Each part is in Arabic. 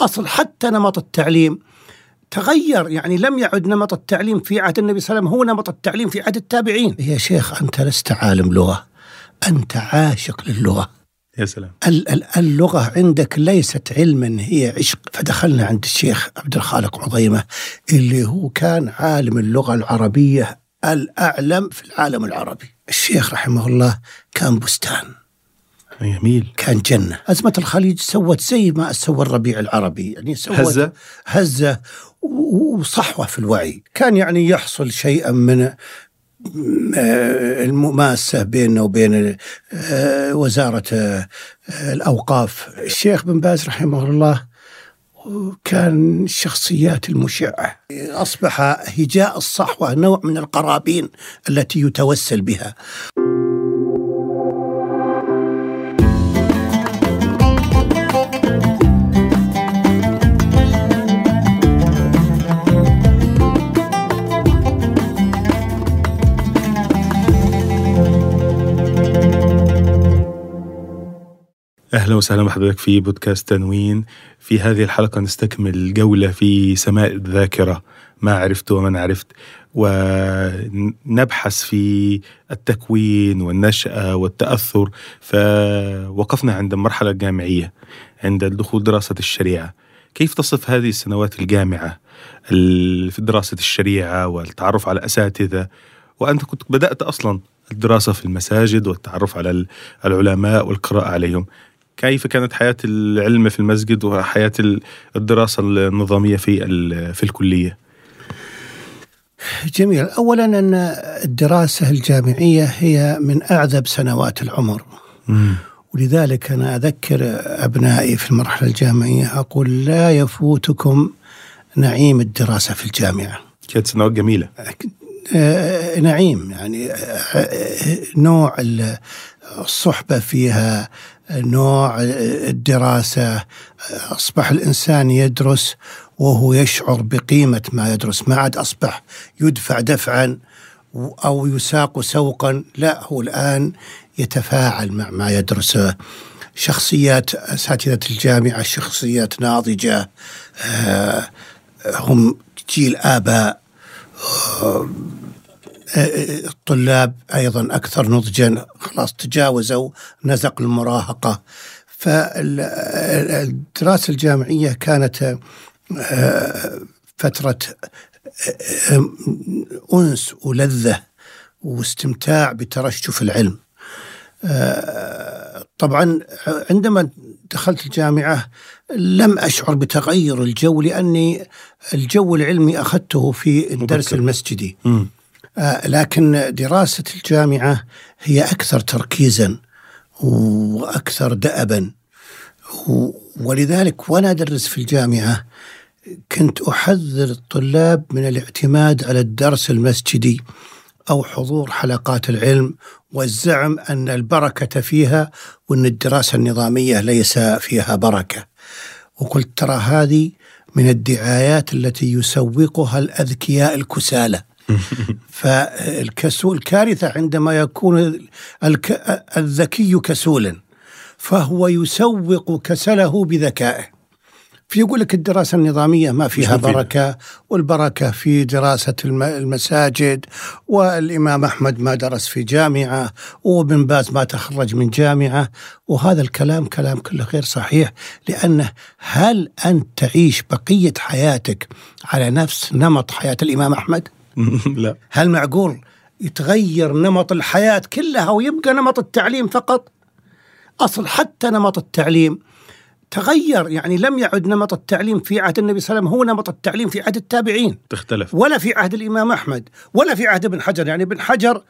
أصل حتى نمط التعليم تغير يعني لم يعد نمط التعليم في عهد النبي صلى الله عليه وسلم هو نمط التعليم في عهد التابعين. يا شيخ أنت لست عالم لغة أنت عاشق للغة. يا سلام. اللغة عندك ليست علما هي عشق. فدخلنا عند الشيخ عبد الخالق عظيمة اللي هو كان عالم اللغة العربية الأعلم في العالم العربي. الشيخ رحمه الله كان بستان. جميل. كان جنة. أزمة الخليج سوت زي ما سوى الربيع العربي. يعني سوت هزة. هزة وصحوة في الوعي. كان يعني يحصل شيئا من آه، المماسة بيننا وبين آه، وزارة آه، الأوقاف. الشيخ بن باز رحمه الله كان الشخصيات المشعة. أصبح هجاء الصحوة نوع من القرابين التي يتوسل بها. أهلا وسهلا بحضرتك في بودكاست تنوين. في هذه الحلقة نستكمل جوله في سماء الذاكرة ما عرفت ومن عرفت. ونبحث في التكوين والنشأة والتأثر فوقفنا عند المرحلة الجامعية عند دخول دراسة الشريعة. كيف تصف هذه السنوات الجامعة في دراسة الشريعة والتعرف على أساتذة؟ وأنت كنت بدأت أصلا الدراسة في المساجد والتعرف على العلماء والقراءة عليهم. كيف كانت حياة العلم في المسجد وحياة الدراسة النظامية في في الكلية؟ جميل أولا أن الدراسة الجامعية هي من أعذب سنوات العمر م. ولذلك أنا أذكر أبنائي في المرحلة الجامعية أقول لا يفوتكم نعيم الدراسة في الجامعة كانت سنوات جميلة آه، نعيم يعني آه، نوع الصحبة فيها نوع الدراسة أصبح الإنسان يدرس وهو يشعر بقيمة ما يدرس. ما عاد أصبح يدفع دفعا أو يساق سوقا. لا هو الآن يتفاعل مع ما يدرسه شخصيات أساتذة الجامعة شخصيات ناضجة آه، هم جيل آباء. آه، الطلاب أيضا أكثر نضجا خلاص تجاوزوا نزق المراهقة فالدراسة الجامعية كانت آه، فترة آه، أنس ولذة واستمتاع بترشف العلم. آه، طبعا عندما دخلت الجامعة لم أشعر بتغير الجو لأني الجو العلمي أخذته في الدرس المسجدي. م. آه، لكن دراسة الجامعة هي أكثر تركيزا وأكثر دأبا. ولذلك وأنا أدرس في الجامعة كنت أحذر الطلاب من الاعتماد على الدرس المسجدي أو حضور حلقات العلم والزعم أن البركة فيها وأن الدراسة النظامية ليس فيها بركة. وقلت ترى هذه من الدعايات التي يسوقها الأذكياء الكسالى. فالكسول كارثة عندما يكون الذكي كسولا فهو يسوق كسله بذكائه. فيقول لك الدراسة النظامية ما فيها بركة والبركة في دراسة المساجد والإمام أحمد ما درس في جامعة وابن باز ما تخرج من جامعة. وهذا الكلام كلام كله غير صحيح لأنه هل أنت تعيش بقية حياتك على نفس نمط حياة الإمام أحمد؟ لا. هل معقول يتغير نمط الحياة كلها ويبقى نمط التعليم فقط؟ أصل حتى نمط التعليم تغير يعني لم يعد نمط التعليم في عهد النبي صلى الله عليه وسلم هو نمط التعليم في عهد التابعين. تختلف. ولا في عهد الإمام أحمد ولا في عهد ابن حجر. يعني ابن حجر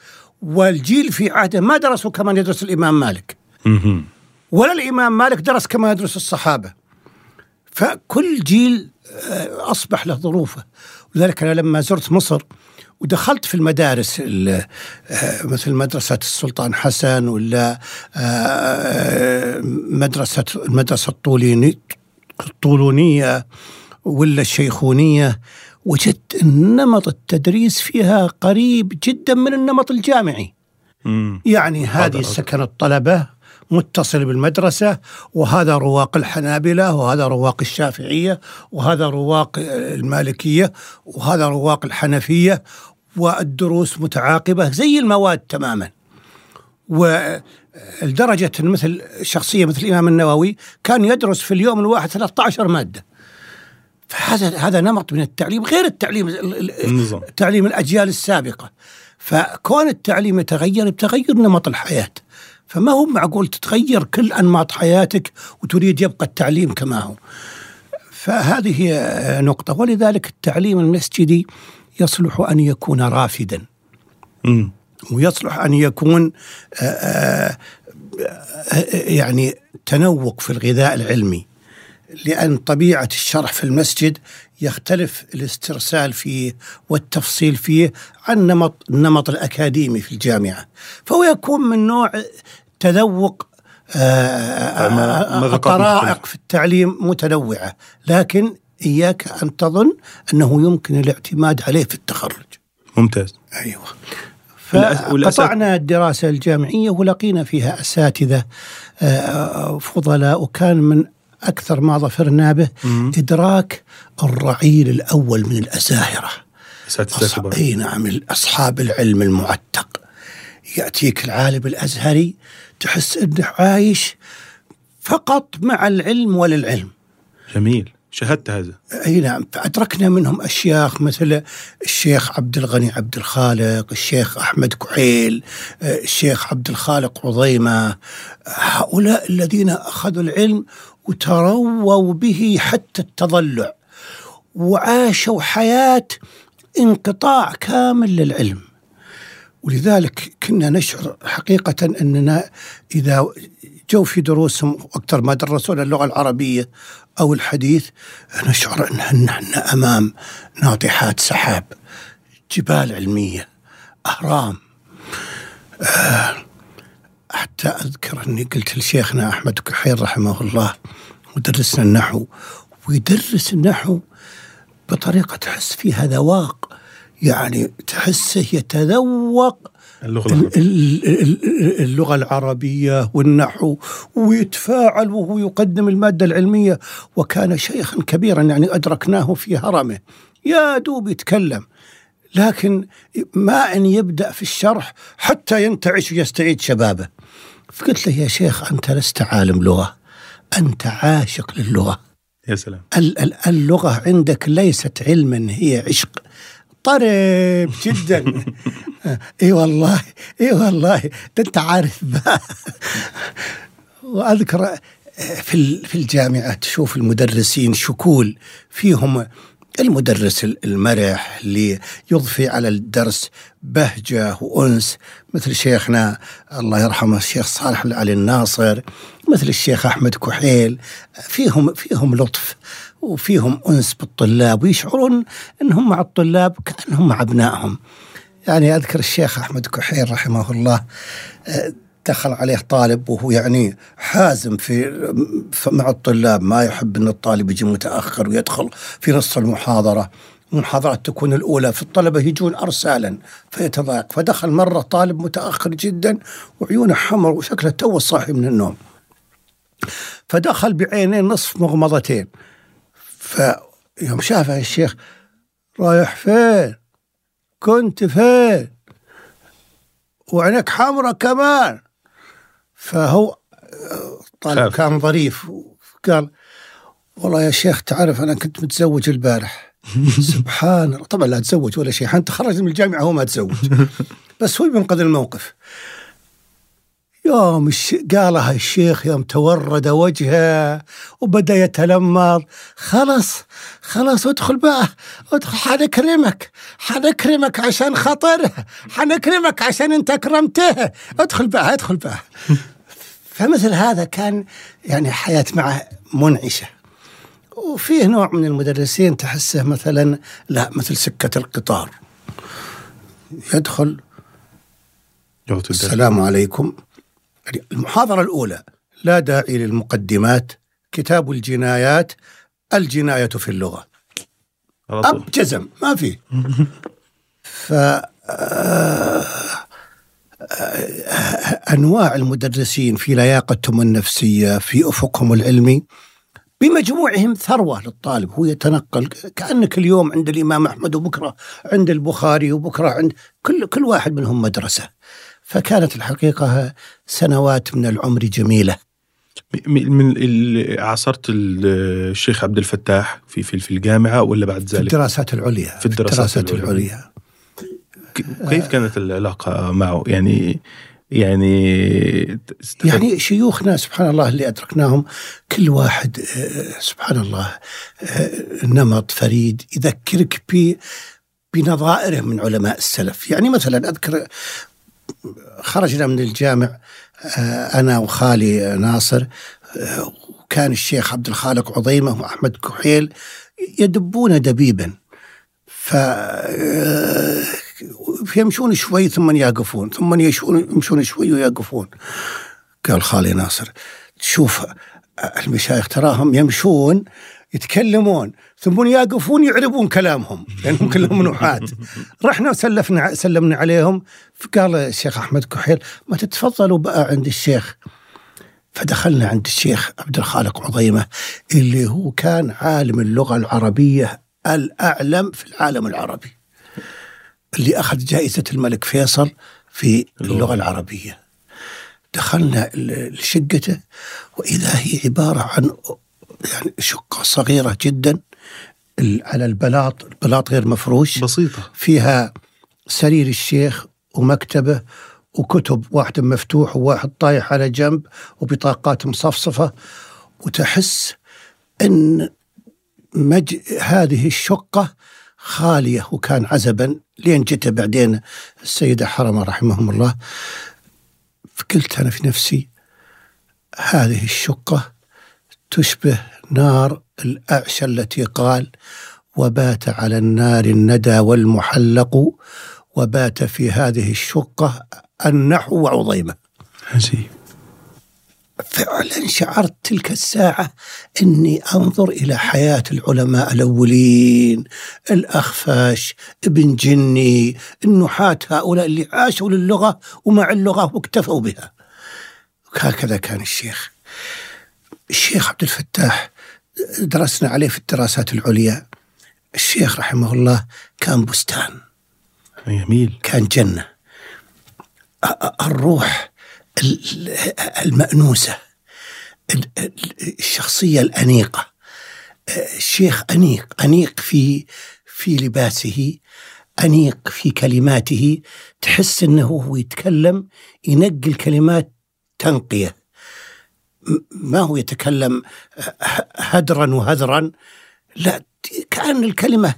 والجيل في عهده ما درسوا كما يدرس الإمام مالك. ولا الإمام مالك درس كما يدرس الصحابة. فكل جيل آه، أصبح له ظروفه. ولذلك أنا لما زرت مصر ودخلت في المدارس آه، مثل مدرسة السلطان حسن ولا آه، مدرسة المدرسة الطولونية ولا الشيخونية وجدت نمط التدريس فيها قريب جدا من النمط الجامعي. يعني هذه سكن الطلبة متصل بالمدرسة وهذا رواق الحنابلة وهذا رواق الشافعية وهذا رواق المالكية وهذا رواق الحنفية والدروس متعاقبة زي المواد تماما. ولدرجة مثل شخصية مثل الإمام النووي كان يدرس في اليوم الواحد 13 مادة. فهذا هذا نمط من التعليم غير التعليم النظام. تعليم الأجيال السابقة. فكون التعليم يتغير بتغير نمط الحياة. فما هو معقول تتغير كل أنماط حياتك وتريد يبقى التعليم كما هو؟ فهذه هي نقطة. ولذلك التعليم المسجدي يصلح أن يكون رافدا. م. ويصلح أن يكون آآ آآ يعني تنوق في الغذاء العلمي لأن طبيعة الشرح في المسجد يختلف الاسترسال فيه والتفصيل فيه عن نمط النمط الأكاديمي في الجامعة. فهو يكون من نوع تذوق آه طرائق في التعليم متنوعة لكن إياك أن تظن أنه يمكن الاعتماد عليه في التخرج. ممتاز. أيوة. فقطعنا الدراسة الجامعية ولقينا فيها أساتذة فضلاء وكان من أكثر ما ظفرنا به. إدراك الرعيل الأول من الأزاهرة. أصحاب أي نعم أصحاب العلم المعتق. يأتيك العالم الأزهري تحس أنه عايش فقط مع العلم وللعلم. جميل. شهدت هذا. أي نعم. فأدركنا منهم أشياخ مثل الشيخ عبد الغني عبد الخالق، الشيخ أحمد كحيل، الشيخ عبد الخالق عظيمة. هؤلاء الذين أخذوا العلم وترووا به حتى التضلع وعاشوا حياة انقطاع كامل للعلم. ولذلك كنا نشعر حقيقة أننا إذا جو في دروسهم أكثر ما درسونا اللغة العربية أو الحديث نشعر أن نحن أمام ناطحات سحاب جبال علمية أهرام. آه حتى أذكر أني قلت لشيخنا أحمد كحيل رحمه الله ودرسنا النحو ويدرس النحو بطريقة تحس فيها ذواق. يعني تحسه يتذوق اللغة, اللغة العربية والنحو ويتفاعل وهو يقدم المادة العلمية. وكان شيخا كبيرا يعني أدركناه في هرمه. يا دوب يتكلم. لكن ما أن يبدأ في الشرح حتى ينتعش ويستعيد شبابه. فقلت له يا شيخ أنت لست عالم لغة. أنت عاشق للغة. يا سلام. اللغة عندك ليست علما هي عشق. طرب جدا. إي والله إي والله. أنت عارف وأذكر في في الجامعة تشوف المدرسين شكول فيهم المدرس المرح اللي يضفي على الدرس بهجة وأنس مثل شيخنا الله يرحمه الشيخ صالح علي الناصر مثل الشيخ أحمد كحيل. فيهم فيهم لطف. وفيهم أنس بالطلاب ويشعرون أنهم مع الطلاب كأنهم مع أبنائهم. يعني أذكر الشيخ أحمد كحيل رحمه الله دخل عليه طالب وهو يعني حازم في مع الطلاب ما يحب إن الطالب يجي متأخر ويدخل في نص المحاضرة. المحاضرات تكون الأولى في الطلبه يجون ارسالا فيتضايق. فدخل مرة طالب متأخر جدا وعيونه حمر وشكله تو صاحي من النوم. فدخل بعينين نصف مغمضتين. فيوم شافه الشيخ رايح فين؟ كنت فين؟ وعينك حمرة كمان. فهو طالب كان ظريف قال والله يا شيخ تعرف أنا كنت متزوج البارح. سبحان الله. طبعا لا تزوج ولا شيء. أنت خرج من الجامعة هو ما تزوج. بس هو ينقذ الموقف. يوم قالها الشيخ يوم تورد وجهه وبدأ يتلمض خلاص خلاص ادخل بقى ادخل حنكرمك حنكرمك عشان خاطره حنكرمك عشان انت اكرمته. ادخل بقى ادخل بقى. فمثل هذا كان يعني حياة معه منعشة. وفيه نوع من المدرسين تحسه مثلا لا مثل سكة القطار. يدخل. السلام عليكم. المحاضرة الأولى لا داعي للمقدمات كتاب الجنايات الجناية في اللغة. أب جزم ما في. ف آه، أنواع المدرسين في لياقتهم النفسية في أفقهم العلمي بمجموعهم ثروة للطالب. هو يتنقل كأنك اليوم عند الإمام أحمد وبكرة عند البخاري وبكرة عند كل كل واحد منهم مدرسة. فكانت الحقيقة سنوات من العمر جميلة من عاصرت الشيخ عبد الفتاح في في في الجامعة ولا بعد ذلك؟ في الدراسات العليا في الدراسات, الدراسات العليا, العليا. كيف كانت العلاقة معه؟ يعني يعني يعني شيوخنا سبحان الله اللي أدركناهم كل واحد آه، سبحان الله آه، نمط فريد يذكرك ب بنظائره من علماء السلف يعني مثلا أذكر خرجنا من الجامع آه، أنا وخالي ناصر وكان الشيخ عبد الخالق عظيمة وأحمد كحيل يدبون دبيبا. ف يمشون شوي ثم يقفون ثم يمشون شوي ويقفون. قال خالي ناصر شوف المشايخ تراهم يمشون يتكلمون ثم يقفون يعربون كلامهم لأنهم كلهم نحاة رحنا وسلفنا سلمنا عليهم. فقال الشيخ أحمد كحيل ما تتفضلوا بقى عند الشيخ. فدخلنا عند الشيخ عبد الخالق عظيمة اللي هو كان عالم اللغة العربية الأعلم في العالم العربي اللي أخذ جائزة الملك فيصل في اللغة. العربية. دخلنا لشقته وإذا هي عبارة عن يعني شقة صغيرة جدا على البلاط البلاط غير مفروش. بسيطة. فيها سرير الشيخ ومكتبة وكتب واحد مفتوح وواحد طايح على جنب وبطاقات مصفصفة. وتحس أن مج... هذه الشقة خالية وكان عزبا. لين جت بعدين السيدة حرمة رحمهم الله. فقلت أنا في نفسي هذه الشقة تشبه نار الأعشى التي قال وبات على النار الندى والمحلق وبات في هذه الشقة النحو وعظيمة. عجيب. فعلا شعرت تلك الساعة أني أنظر إلى حياة العلماء الأولين الأخفاش ابن جني النحاة هؤلاء اللي عاشوا للغة ومع اللغة واكتفوا بها. هكذا كان الشيخ. الشيخ عبد الفتاح درسنا عليه في الدراسات العليا. الشيخ رحمه الله كان بستان. جميل. كان جنة. الروح المأنوسة الشخصية الأنيقة. الشيخ أنيق أنيق في في لباسه أنيق في كلماته. تحس أنه هو يتكلم ينقي الكلمات تنقية. ما هو يتكلم هدرا وهذرا لا كأن الكلمة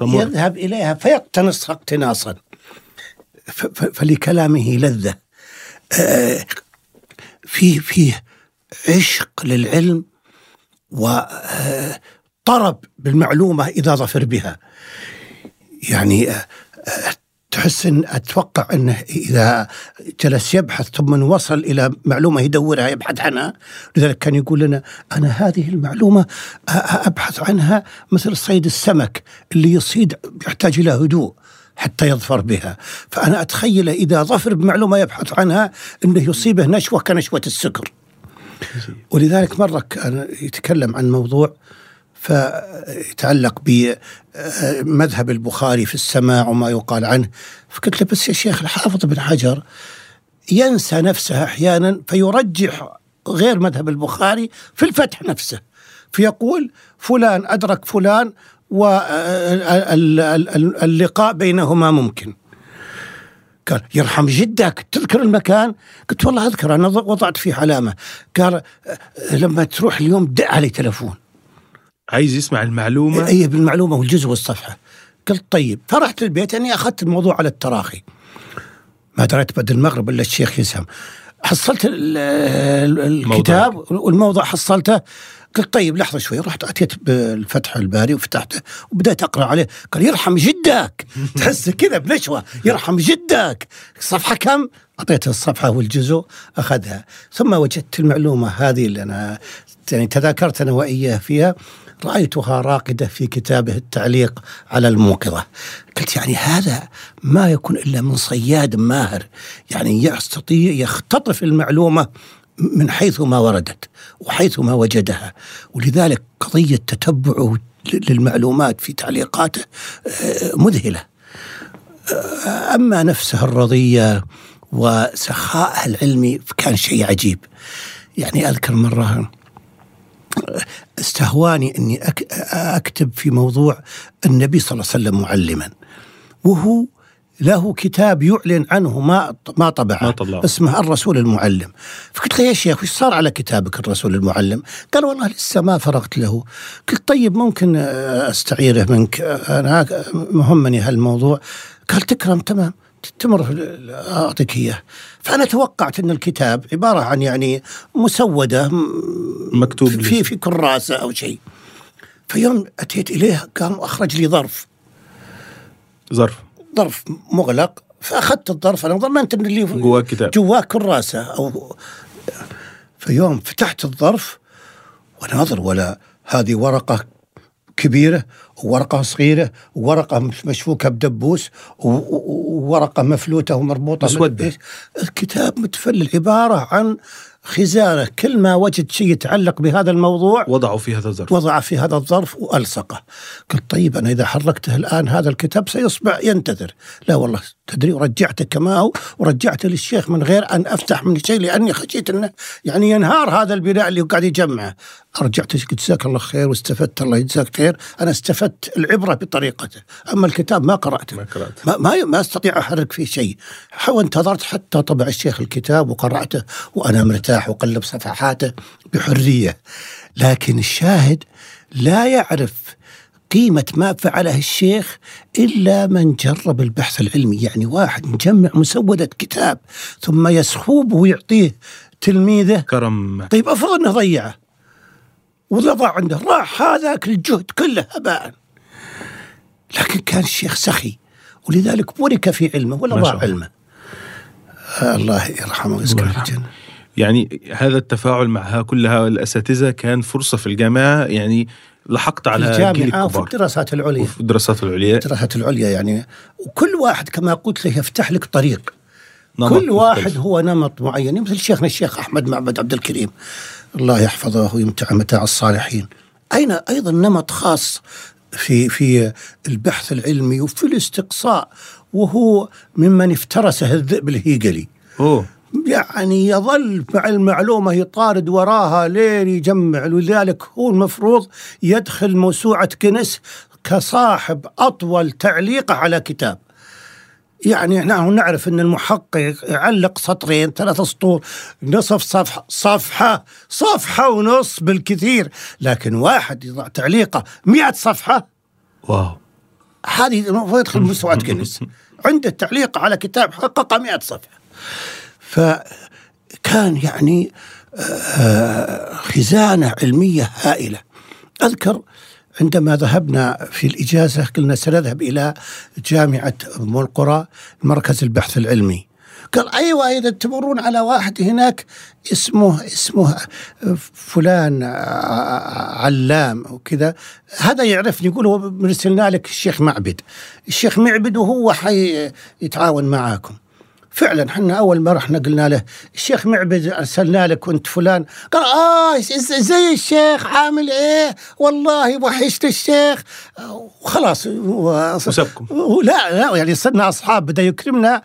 يذهب إليها فيقتنصها اقتناصا. فلكلامه لذة. في فيه عشق للعلم وطرب بالمعلومة إذا ظفر بها. يعني تحس إن أتوقع إنه إذا جلس يبحث ثم وصل إلى معلومة يدورها يبحث عنها لذلك كان يقول لنا أنا هذه المعلومة أبحث عنها مثل صيد السمك اللي يصيد يحتاج إلى هدوء حتى يظفر بها. فأنا أتخيل إذا ظفر بمعلومة يبحث عنها أنه يصيبه نشوة كنشوة السكر. ولذلك مرة كان يتكلم عن موضوع فيتعلق بمذهب البخاري في السماع وما يقال عنه فقلت له بس يا شيخ الحافظ بن حجر ينسى نفسه أحيانا فيرجح غير مذهب البخاري في الفتح نفسه فيقول فلان أدرك فلان واللقاء بينهما ممكن. قال يرحم جدك تذكر المكان؟ قلت والله أذكر أنا وضعت فيه علامة. قال لما تروح اليوم دع علي تلفون. عايز يسمع المعلومة. أي بالمعلومة والجزء والصفحة. قلت طيب فرحت البيت أني أخذت الموضوع على التراخي. ما دريت بعد المغرب إلا الشيخ يسهم. حصلت الكتاب والموضوع حصلته. قلت طيب لحظة شوي رحت أتيت بالفتح الباري وفتحته وبدأت أقرأ عليه. قال يرحم جدك. تحس كذا بنشوة. يرحم جدك. صفحة كم؟ أعطيته الصفحة والجزء أخذها. ثم وجدت المعلومة هذه اللي أنا يعني تذاكرت أنا وإياه فيها. رأيتها راقدة في كتابه التعليق على الموقظة. قلت يعني هذا ما يكون إلا من صياد ماهر يعني يستطيع يختطف المعلومة من حيث ما وردت وحيث ما وجدها. ولذلك قضية تتبعه للمعلومات في تعليقاته آه، مذهلة. آه، أما نفسه الرضية وسخاء العلمي كان شيء عجيب. يعني أذكر مرة استهواني أني أكتب في موضوع النبي صلى الله عليه وسلم معلما. وهو له كتاب يعلن عنه ما ما طبعه. ما اسمه الرسول المعلم. فقلت له يا شيخ وش صار على كتابك الرسول المعلم؟ قال والله لسه ما فرغت له. قلت طيب ممكن أستعيره منك؟ أنا مهمني هالموضوع. قال تكرم تمام. تمر أعطيك اياه فأنا توقعت أن الكتاب عبارة عن يعني مسودة مكتوب في في كراسة أو شيء. فيوم أتيت إليه قام أخرج لي ظرف. ظرف. ظرف مغلق. فأخذت الظرف أنا ظننت ان اللي جواه كتاب. جواه كراسة أو فيوم فتحت الظرف وناظر ولا هذه ورقة كبيرة وورقه صغيرة وورقه مشفوكة بدبوس وورقه مفلوتة ومربوطة مسوده الكتاب متفلل عبارة عن خزانة. كل ما وجد شيء يتعلق بهذا الموضوع وضعوا في هذا الظرف. وضع في هذا الظرف وألصقه. قلت طيب أنا إذا حركته الآن هذا الكتاب سيصبح ينتثر لا والله تدري ورجعته كما هو ورجعته للشيخ من غير أن أفتح من شيء لأني خشيت أنه يعني ينهار هذا البناء اللي قاعد يجمعه. رجعت قلت جزاك الله خير واستفدت الله يجزاك خير. أنا استفدت العبرة بطريقته. أما الكتاب ما قرأته. ما قرأته. ما, ما, ما أستطيع أحرك فيه شيء. وانتظرت حتى طبع الشيخ الكتاب وقرأته وأنا مرتاح وقلب صفحاته بحرية. لكن الشاهد لا يعرف قيمة ما فعله الشيخ إلا من جرب البحث العلمي. يعني واحد مجمع مسودة كتاب ثم يسخوبه ويعطيه تلميذه. كرم. طيب أفرض أنه ضيعه. وضع عنده. راح هذاك الجهد كله هباء. لكن كان الشيخ سخي. ولذلك بورك في علمه ولا ضاع علمه. آه الله يرحمه ويسكن في الجنة. يعني هذا التفاعل مع كلها الأساتذة كان فرصة في الجامعة. يعني لحقت على الجامعة وفي الدراسات العليا. وفي الدراسات العليا. الدراسات العليا يعني. وكل واحد كما قلت له يفتح لك طريق. كل واحد مختلف. هو نمط معين. مثل شيخنا الشيخ أحمد معبد عبد الكريم. الله يحفظه ويمتع متاع الصالحين. أين أيضا نمط خاص في في البحث العلمي وفي الاستقصاء؟ وهو ممن افترسه الذئب الهيجلي. أوه. يعني يظل مع المعلومة يطارد وراها لين يجمع. لذلك هو المفروض يدخل موسوعة كنس كصاحب أطول تعليقة على كتاب. يعني نحن نعرف إن المحقق يعلق سطرين ثلاث سطور نصف صفحه صفحة صفحة ونص بالكثير. لكن واحد يضع تعليقه مئة صفحة. واو. هذه المفروض يدخل مستوى كنس. عنده تعليق على كتاب حقق مئة صفحة. فكان يعني آه، خزانة علمية هائلة. أذكر عندما ذهبنا في الإجازة قلنا سنذهب إلى جامعة أم القرى مركز البحث العلمي. قال أيوة إذا تمرون على واحد هناك اسمه اسمه فلان علام وكذا هذا يعرفني يقول مرسلنا لك الشيخ معبد. الشيخ معبد وهو حي يتعاون معاكم. فعلا إحنا أول ما رحنا قلنا له الشيخ معبد أرسلنا لك وانت فلان. قال آه زي الشيخ عامل إيه؟ والله وحشت الشيخ. وخلاص وسبكم لا لا يعني صرنا أصحاب بدأ يكرمنا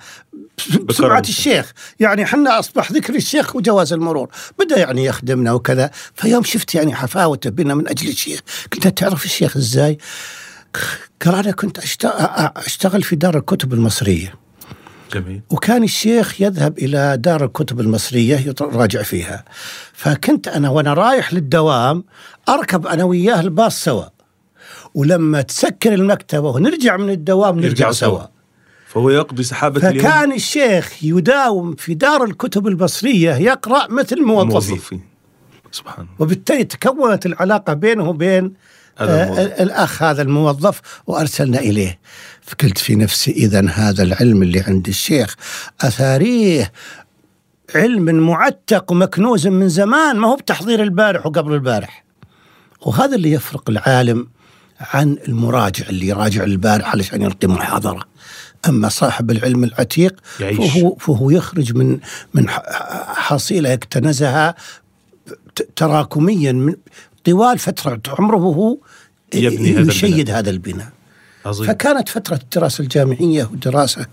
بسرعة الشيخ. يعني حنا أصبح ذكر الشيخ وجواز المرور. بدأ يعني يخدمنا وكذا. فيوم شفت يعني حفاوته بنا من أجل الشيخ. قلت تعرف الشيخ إزاي؟ قال أنا كنت أشتغل في دار الكتب المصرية. جميل. وكان الشيخ يذهب إلى دار الكتب المصرية يراجع فيها. فكنت أنا وأنا رايح للدوام أركب أنا وياه الباص سوا. ولما تسكر المكتبة ونرجع من الدوام نرجع سوا, سوا. فهو يقضي سحابة فكان اليوم. فكان الشيخ يداوم في دار الكتب المصرية يقرأ مثل موظفين سبحان الله. وبالتالي تكونت العلاقة بينه وبين هذا الموضوع. الأخ هذا الموظف وأرسلنا إليه. فقلت في نفسي إذا هذا العلم اللي عند الشيخ أثاريه علم معتق ومكنوز من زمان ما هو بتحضير البارح وقبل البارح. وهذا اللي يفرق العالم عن المراجع اللي يراجع البارح علشان يلقي محاضرة. أما صاحب العلم العتيق يعيش. فهو, فهو يخرج من من حصيلة اكتنزها تراكميا من طوال فترة عمره وهو يبني هذا يشيد هذا البناء. عظيم. فكانت فترة الدراسة الجامعية ودراسة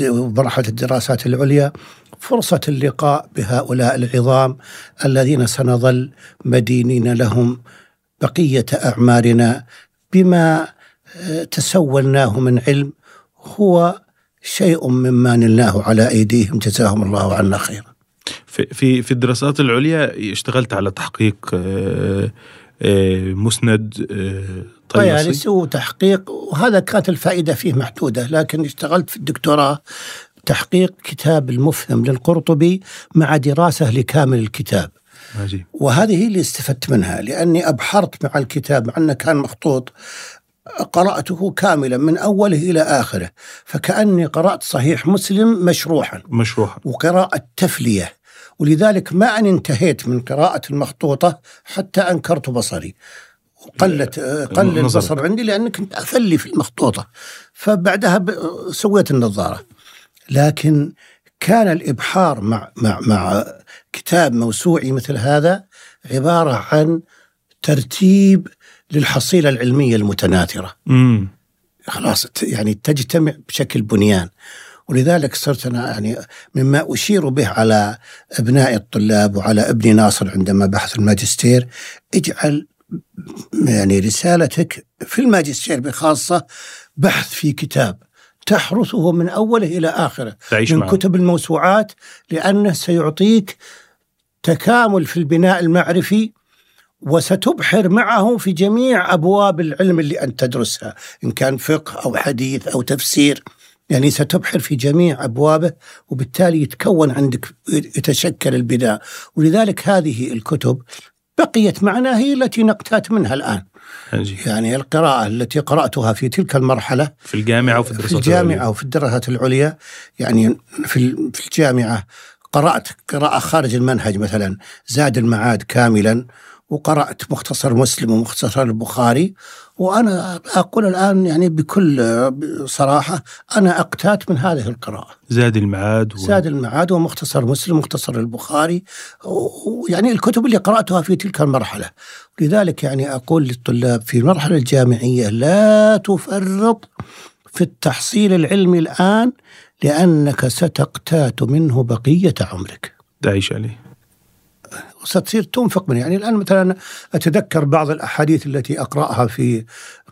ومرحلة الدراسات العليا فرصة اللقاء بهؤلاء العظام الذين سنظل مدينين لهم بقية أعمارنا بما آه، تسولناه من علم هو شيء مما نلناه على أيديهم. جزاهم الله عنا خيرا. في في في الدراسات العليا اشتغلت على تحقيق آه، آه، مسند آه، طياسي طيالس وتحقيق وهذا كانت الفائدة فيه محدودة لكن اشتغلت في الدكتوراه تحقيق كتاب المفهم للقرطبي مع دراسة لكامل الكتاب. عجيب. وهذه هي اللي استفدت منها لأني أبحرت مع الكتاب مع أنه كان مخطوط قرأته كاملا من أوله إلى آخره فكأني قرأت صحيح مسلم مشروحا. مشروع وقراءة تفلية ولذلك ما أن انتهيت من قراءة المخطوطة حتى أنكرت بصري. وقلت قل النظر. البصر عندي لأن كنت أفلي في المخطوطة. فبعدها سويت النظارة. لكن كان الإبحار مع مع مع كتاب موسوعي مثل هذا عبارة عن ترتيب للحصيلة العلمية المتناثرة. امم خلاص يعني تجتمع بشكل بنيان. ولذلك صرت أنا يعني مما أشير به على أبناء الطلاب وعلى ابني ناصر عندما بحث الماجستير اجعل يعني رسالتك في الماجستير بخاصة بحث في كتاب تحرسه من أوله إلى آخره تعيش من معه. كتب الموسوعات لأنه سيعطيك تكامل في البناء المعرفي وستبحر معه في جميع أبواب العلم اللي أنت تدرسها إن كان فقه أو حديث أو تفسير. يعني ستبحر في جميع أبوابه وبالتالي يتكون عندك يتشكل البناء. ولذلك هذه الكتب بقيت معنا هي التي نقتات منها الآن. عجيب. يعني القراءة التي قرأتها في تلك المرحلة في الجامعة وفي في الدراسات الجامعة العليا. وفي الدراسات العليا. يعني في في الجامعة قرأت قراءة خارج المنهج مثلا زاد المعاد كاملا. وقرأت مختصر مسلم ومختصر البخاري وأنا أقول الآن يعني بكل صراحة أنا أقتات من هذه القراءة. زاد المعاد و... زاد المعاد ومختصر مسلم ومختصر البخاري ويعني الكتب اللي قرأتها في تلك المرحلة. لذلك يعني أقول للطلاب في المرحلة الجامعية لا تفرط في التحصيل العلمي الآن لأنك ستقتات منه بقية عمرك. تعيش عليه وستصير تنفق منه. يعني الآن مثلا أتذكر بعض الأحاديث التي أقرأها في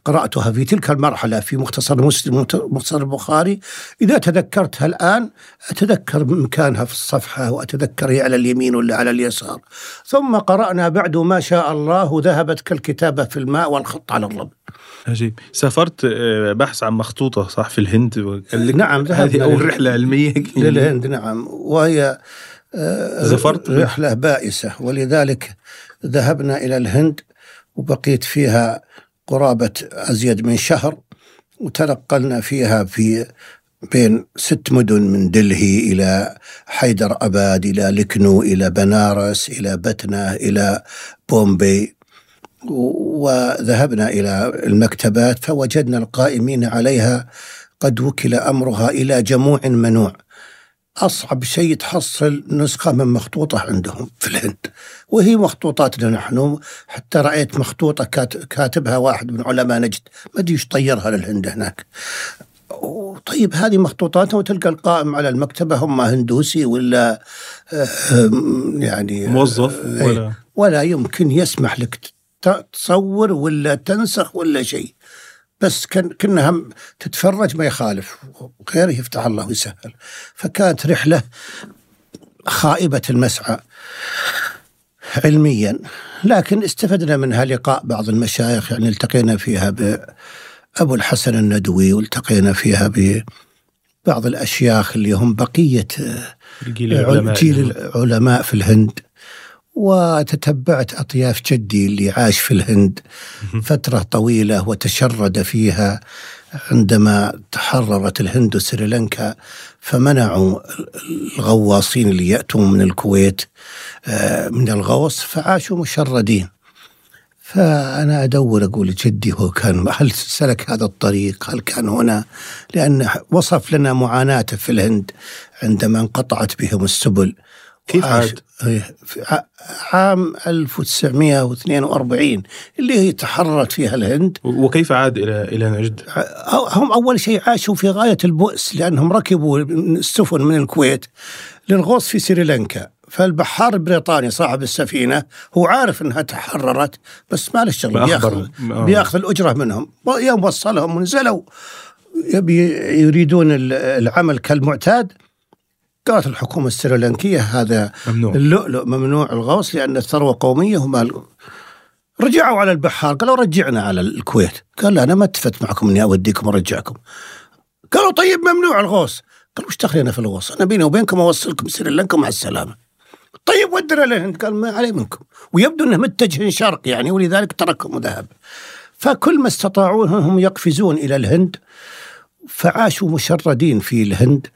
قرأتها في تلك المرحلة في مختصر مسلم ومختصر البخاري. إذا تذكرتها الآن أتذكر مكانها في الصفحة وأتذكر هي على اليمين ولا على اليسار. ثم قرأنا بعد ما شاء الله ذهبت كالكتابة في الماء والخط على الرب عجيب. سافرت آه، بحث عن مخطوطة صح في الهند؟ لك نعم، هذه أول لل- رحلة علمية. للهند نعم. وهي زفرت به. رحلة بائسة. ولذلك ذهبنا إلى الهند وبقيت فيها قرابة أزيد من شهر وتنقلنا فيها في بين ست مدن من دلهي إلى حيدر أباد إلى لكنو إلى بنارس إلى بتنة إلى بومبي. وذهبنا إلى المكتبات فوجدنا القائمين عليها. قد وكل أمرها إلى جموع منوع. أصعب شيء تحصل نسخة من مخطوطة عندهم في الهند وهي مخطوطاتنا نحن. حتى رأيت مخطوطة كات- كاتبها واحد من علماء نجد. ما أدري إيش طيرها للهند هناك. طيب هذه مخطوطاتنا وتلقى القائم على المكتبة هم هندوسي ولا يعني موظف آه، ولا؟ ولا يمكن يسمح لك تصور ولا تنسخ ولا شيء. بس كنا هم تتفرج ما يخالف غيره يفتح الله ويسهل. فكانت رحلة خائبة المسعى علميا لكن استفدنا منها لقاء بعض المشايخ يعني التقينا فيها بأبو الحسن الندوي والتقينا فيها ببعض الأشياخ اللي هم بقية الجيل العلماء جيل العلماء في الهند. وتتبعت أطياف جدي اللي عاش في الهند فترة طويلة وتشرد فيها عندما تحررت الهند وسريلانكا فمنعوا الغواصين اللي يأتون من الكويت آه، من الغوص فعاشوا مشردين. فأنا أدور أقول جدي هو كان هل سلك هذا الطريق؟ هل كان هنا؟ لأن وصف لنا معاناته في الهند عندما انقطعت بهم السبل. كيف عاد؟ إيه، عام 1942 اللي هي تحررت فيها الهند وكيف عاد إلى إلى نجد؟ هم أول شيء عاشوا في غاية البؤس لأنهم ركبوا السفن من الكويت للغوص في سريلانكا فالبحار البريطاني صاحب السفينة هو عارف إنها تحررت بس ما له شغل بياخذ آه. بيأخذ الأجرة منهم يوم وصلهم ونزلوا يبي يريدون العمل كالمعتاد قالت الحكومة السريلانكية هذا ممنوع. اللؤلؤ ممنوع الغوص لأن الثروة قومية وما رجعوا على البحار. قالوا رجعنا على الكويت. قال لا أنا ما اتفقت معكم إني أوديكم وأرجعكم قالوا طيب ممنوع الغوص. قالوا وش دخلنا في الغوص؟ أنا بيني وبينكم أوصلكم سريلانكا مع السلامة. طيب ودنا للهند قال ما علي منكم. ويبدو أنه متجه شرق يعني ولذلك تركهم وذهب فكل ما استطاعون هم يقفزون إلى الهند. فعاشوا مشردين في الهند.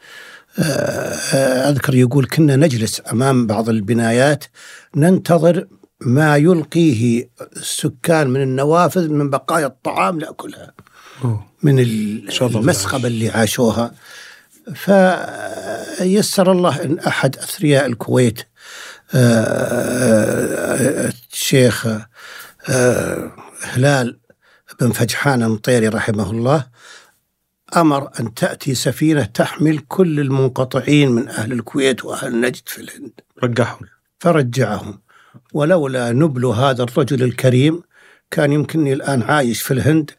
أذكر يقول كنا نجلس أمام بعض البنايات ننتظر ما يلقيه السكان من النوافذ من بقايا الطعام نأكلها من المسخبه اللي عاشوها. فيسر الله إن أحد أثرياء الكويت آه، الشيخ آه، هلال بن فجحان المطيري رحمه الله أمر أن تأتي سفينة تحمل كل المنقطعين من أهل الكويت وأهل نجد في الهند. رجعهم. فرجعهم. ولولا نبل هذا الرجل الكريم كان يمكنني الآن عايش في الهند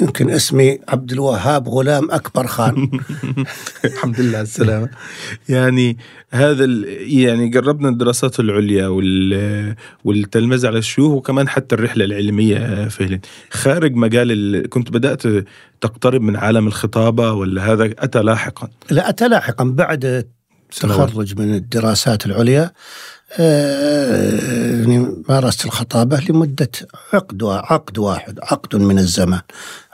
يمكن اسمي عبد الوهاب غلام أكبر خان. الحمد لله على السلامة. يعني هذا يعني قربنا الدراسات العليا والتلمذه على الشيوخ وكمان حتى الرحلة العلمية فعلا خارج مجال كنت بدأت تقترب من عالم الخطابة ولا هذا أتى لاحقا؟ لا أتى لاحقا بعد التخرج من الدراسات العليا آه، يعني مارست الخطابة لمدة عقد عقد واحد عقد من الزمان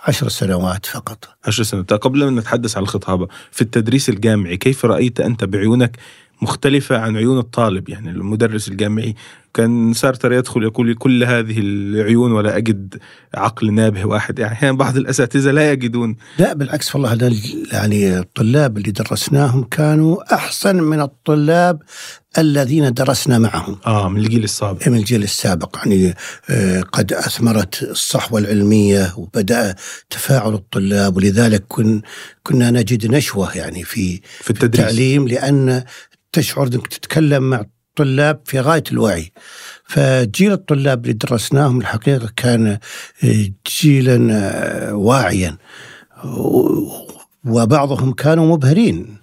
عشر سنوات فقط. عشر سنوات. قبل أن نتحدث عن الخطابة في التدريس الجامعي كيف رأيت أنت بعيونك مختلفة عن عيون الطالب. يعني المدرس الجامعي كان سارتر يدخل يقول كل هذه العيون ولا أجد عقل نابه واحد. يعني أحيانا بعض الأساتذة لا يجدون. لا بالعكس والله يعني الطلاب اللي درسناهم كانوا أحسن من الطلاب الذين درسنا معهم. آه من الجيل السابق. من الجيل السابق. يعني آه قد أثمرت الصحوة العلمية وبدأ تفاعل الطلاب ولذلك كن كنا نجد نشوة يعني في, في التدريس. التعليم لأن تشعر أنك تتكلم مع طلاب في غاية الوعي. فجيل الطلاب اللي درسناهم الحقيقة كان جيلا واعيا. وبعضهم كانوا مبهرين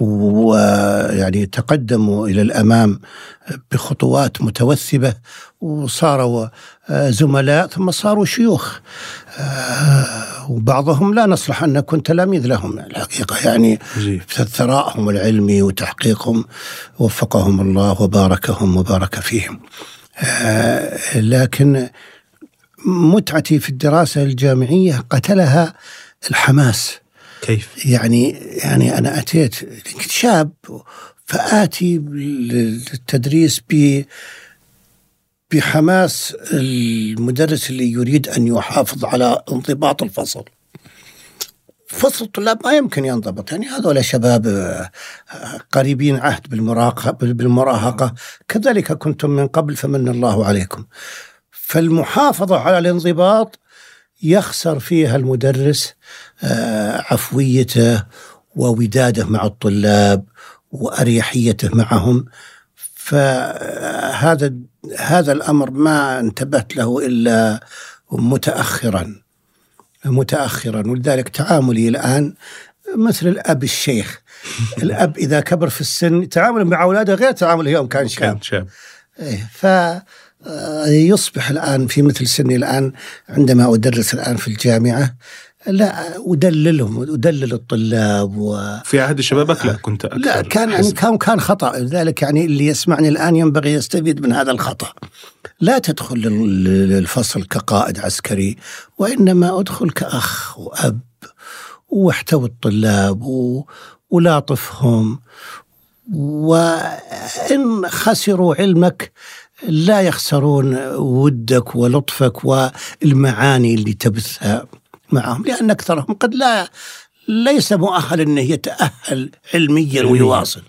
ويعني تقدموا إلى الأمام بخطوات متوثبه وصاروا زملاء ثم صاروا شيوخ وبعضهم لا نصلح أن نكون تلاميذ لهم الحقيقة يعني في ثرائهم العلمي وتحقيقهم وفقهم الله وباركهم وبارك فيهم لكن متعتي في الدراسة الجامعية قتلها الحماس كيف؟ يعني يعني أنا أتيت كنت شاب فآتي للتدريس ب بحماس المدرس اللي يريد أن يحافظ على انضباط الفصل. فصل الطلاب ما يمكن ينضبط يعني هذول شباب آه، قريبين عهد بالمراهقة بالمراهقة كذلك كنتم من قبل فمن الله عليكم فالمحافظة على الانضباط يخسر فيها المدرس آه، عفويته ووداده مع الطلاب وأريحيته معهم. فهذا هذا الأمر ما انتبهت له إلا متاخرا متاخرا. ولذلك تعاملي الآن مثل الأب الشيخ. الأب إذا كبر في السن تعامله مع أولاده غير تعامله يوم كان شاب. كان شاب. إيه ف يصبح الآن في مثل سني الآن عندما أدرس الآن في الجامعة لا ودللهم ودلل الطلاب و في عهد شبابك؟ لا كنت أكثر لا كان. كان كان خطأ. لذلك يعني اللي يسمعني الآن ينبغي يستفيد من هذا الخطأ. لا تدخل لل- للفصل كقائد عسكري وإنما أدخل كأخ وأب واحتوي الطلاب و- ولاطفهم. وإن خسروا علمك لا يخسرون ودك ولطفك والمعاني اللي تبثها معهم لأن أكثرهم قد لا ليس مؤهل إنه يتأهل علميا. ويواصل.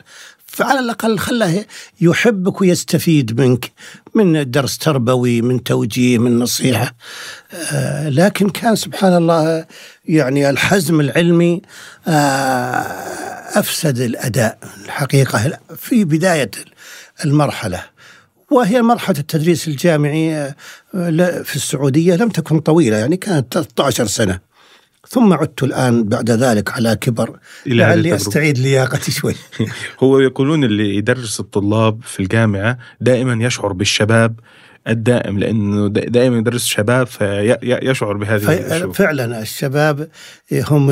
فعلى الأقل خله يحبك ويستفيد منك من درس تربوي من توجيه من نصيحة. آه لكن كان سبحان الله يعني الحزم العلمي آه أفسد الأداء الحقيقة في بداية المرحلة. وهي مرحلة التدريس الجامعي آه، في السعودية لم تكن طويلة يعني كانت 13 سنة. ثم عدت الآن بعد ذلك على كبر. لعلي. أستعيد لياقتي شوي. هو يقولون اللي يدرس الطلاب في الجامعة دائما يشعر بالشباب الدائم لأنه دا- دائما يدرس شباب فيشعر بهذه. فعلا الشباب هم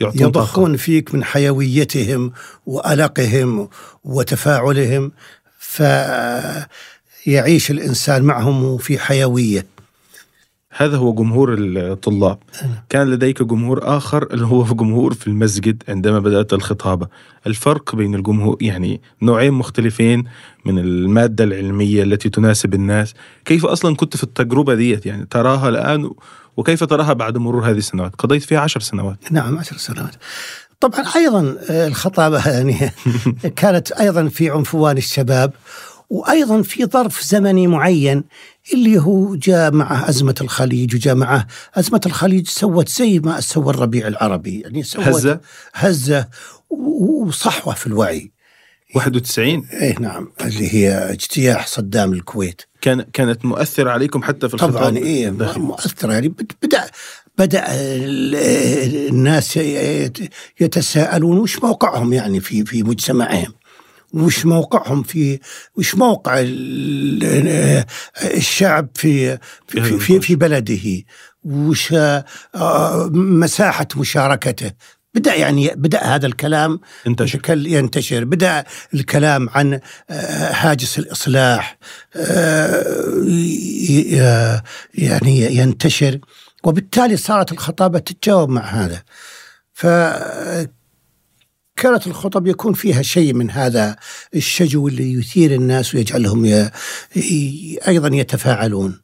يضخون فيك من حيويتهم وألقهم وتفاعلهم. فيعيش الإنسان معهم في حيوية. هذا هو جمهور الطلاب. كان لديك جمهور آخر اللي هو جمهور في المسجد عندما بدأت الخطابة. الفرق بين الجمهور يعني نوعين مختلفين من المادة العلمية التي تناسب الناس. كيف أصلا كنت في التجربة ديت؟ يعني تراها الآن وكيف تراها بعد مرور هذه السنوات؟ قضيت فيها عشر سنوات. نعم عشر سنوات. طبعا أيضا الخطابة يعني كانت أيضا في عنفوان الشباب وأيضا في ظرف زمني معين اللي هو جاء معه أزمة الخليج وجاء معه أزمة الخليج سوت زي ما سوى الربيع العربي يعني سوت هزة؟ هزة و- وصحوة في الوعي. 91 إيه نعم اللي هي اجتياح صدام الكويت. كان كانت مؤثرة عليكم حتى في الخطاب؟ طبعا إيه. مؤثرة يعني بد- بدأ ال- الناس يت- يتساءلون وش موقعهم يعني في في مجتمعهم؟ وش موقعهم في وش موقع ال- الشعب في في في, في, بلده؟ وش آه، مساحة مشاركته؟ بدأ يعني بدأ هذا الكلام يتكل- ينتشر. بدأ الكلام عن آه، هاجس الإصلاح آه، يعني ينتشر. وبالتالي صارت الخطابة تتجاوب مع هذا. ف كانت الخطب يكون فيها شيء من هذا الشجو اللي يثير الناس ويجعلهم ي... أيضا يتفاعلون.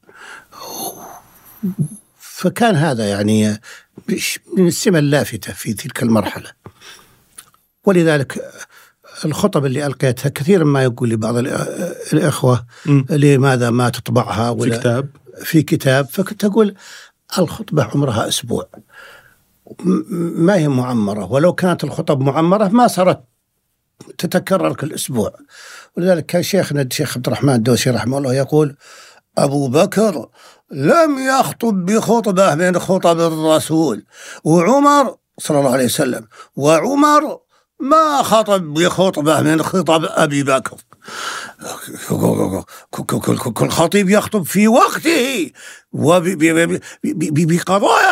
فكان هذا يعني من السمة اللافتة في تلك المرحلة. ولذلك الخطب اللي ألقيتها كثيرا ما يقول لي بعض الإخوة. لماذا ما تطبعها في ولا كتاب. في كتاب. فكنت أقول الخطبة عمرها أسبوع. ما هي معمرة؟ ولو كانت الخطب معمرة ما صارت تتكرر كل أسبوع. ولذلك كان شيخنا الشيخ عبد الرحمن الدوسي رحمه الله يقول أبو بكر لم يخطب بخطبة من خطب الرسول. وعمر صلى الله عليه وسلم وعمر ما خطب بخطبة من خطب أبي بكر. كل خطيب يخطب في وقته. وبقضايا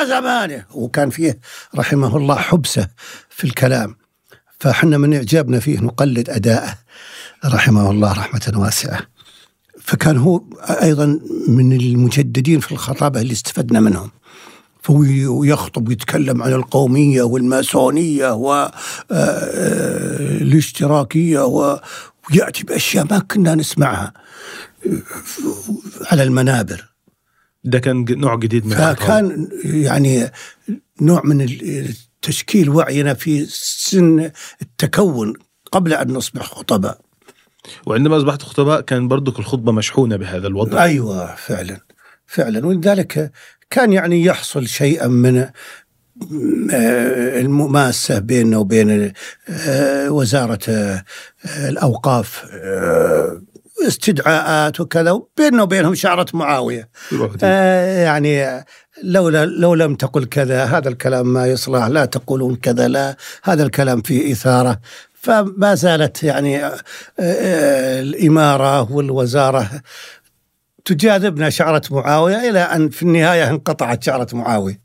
زمانه. وكان فيه رحمه الله حبسة في الكلام. فحنا من إعجابنا فيه نقلد أداءه رحمه الله رحمة واسعة. فكان هو أيضا من المجددين في الخطابة اللي استفدنا منهم. فهو يخطب ويتكلم عن القومية والماسونية والاشتراكية ويأتي بأشياء ما كنا نسمعها. على المنابر. ده كان نوع جديد من. فكان يعني نوع من تشكيل وعينا في سن التكون قبل أن نصبح خطباء. وعندما أصبحت خطباء كان برضك الخطبة مشحونة بهذا الوضع. أيوه فعلا فعلا. ولذلك كان يعني يحصل شيئا من آه، المماسة بيننا وبين آه، وزارة آه، الأوقاف آه، استدعاءات وكذا بيننا وبينهم شعرة معاوية. آه، يعني لولا لو لم تقل كذا هذا الكلام ما يصلح لا تقولون كذا لا هذا الكلام فيه إثارة. فما زالت يعني آه، آه، الإمارة والوزارة تجاذبنا شعرة معاوية إلى أن في النهاية انقطعت شعرة معاوية.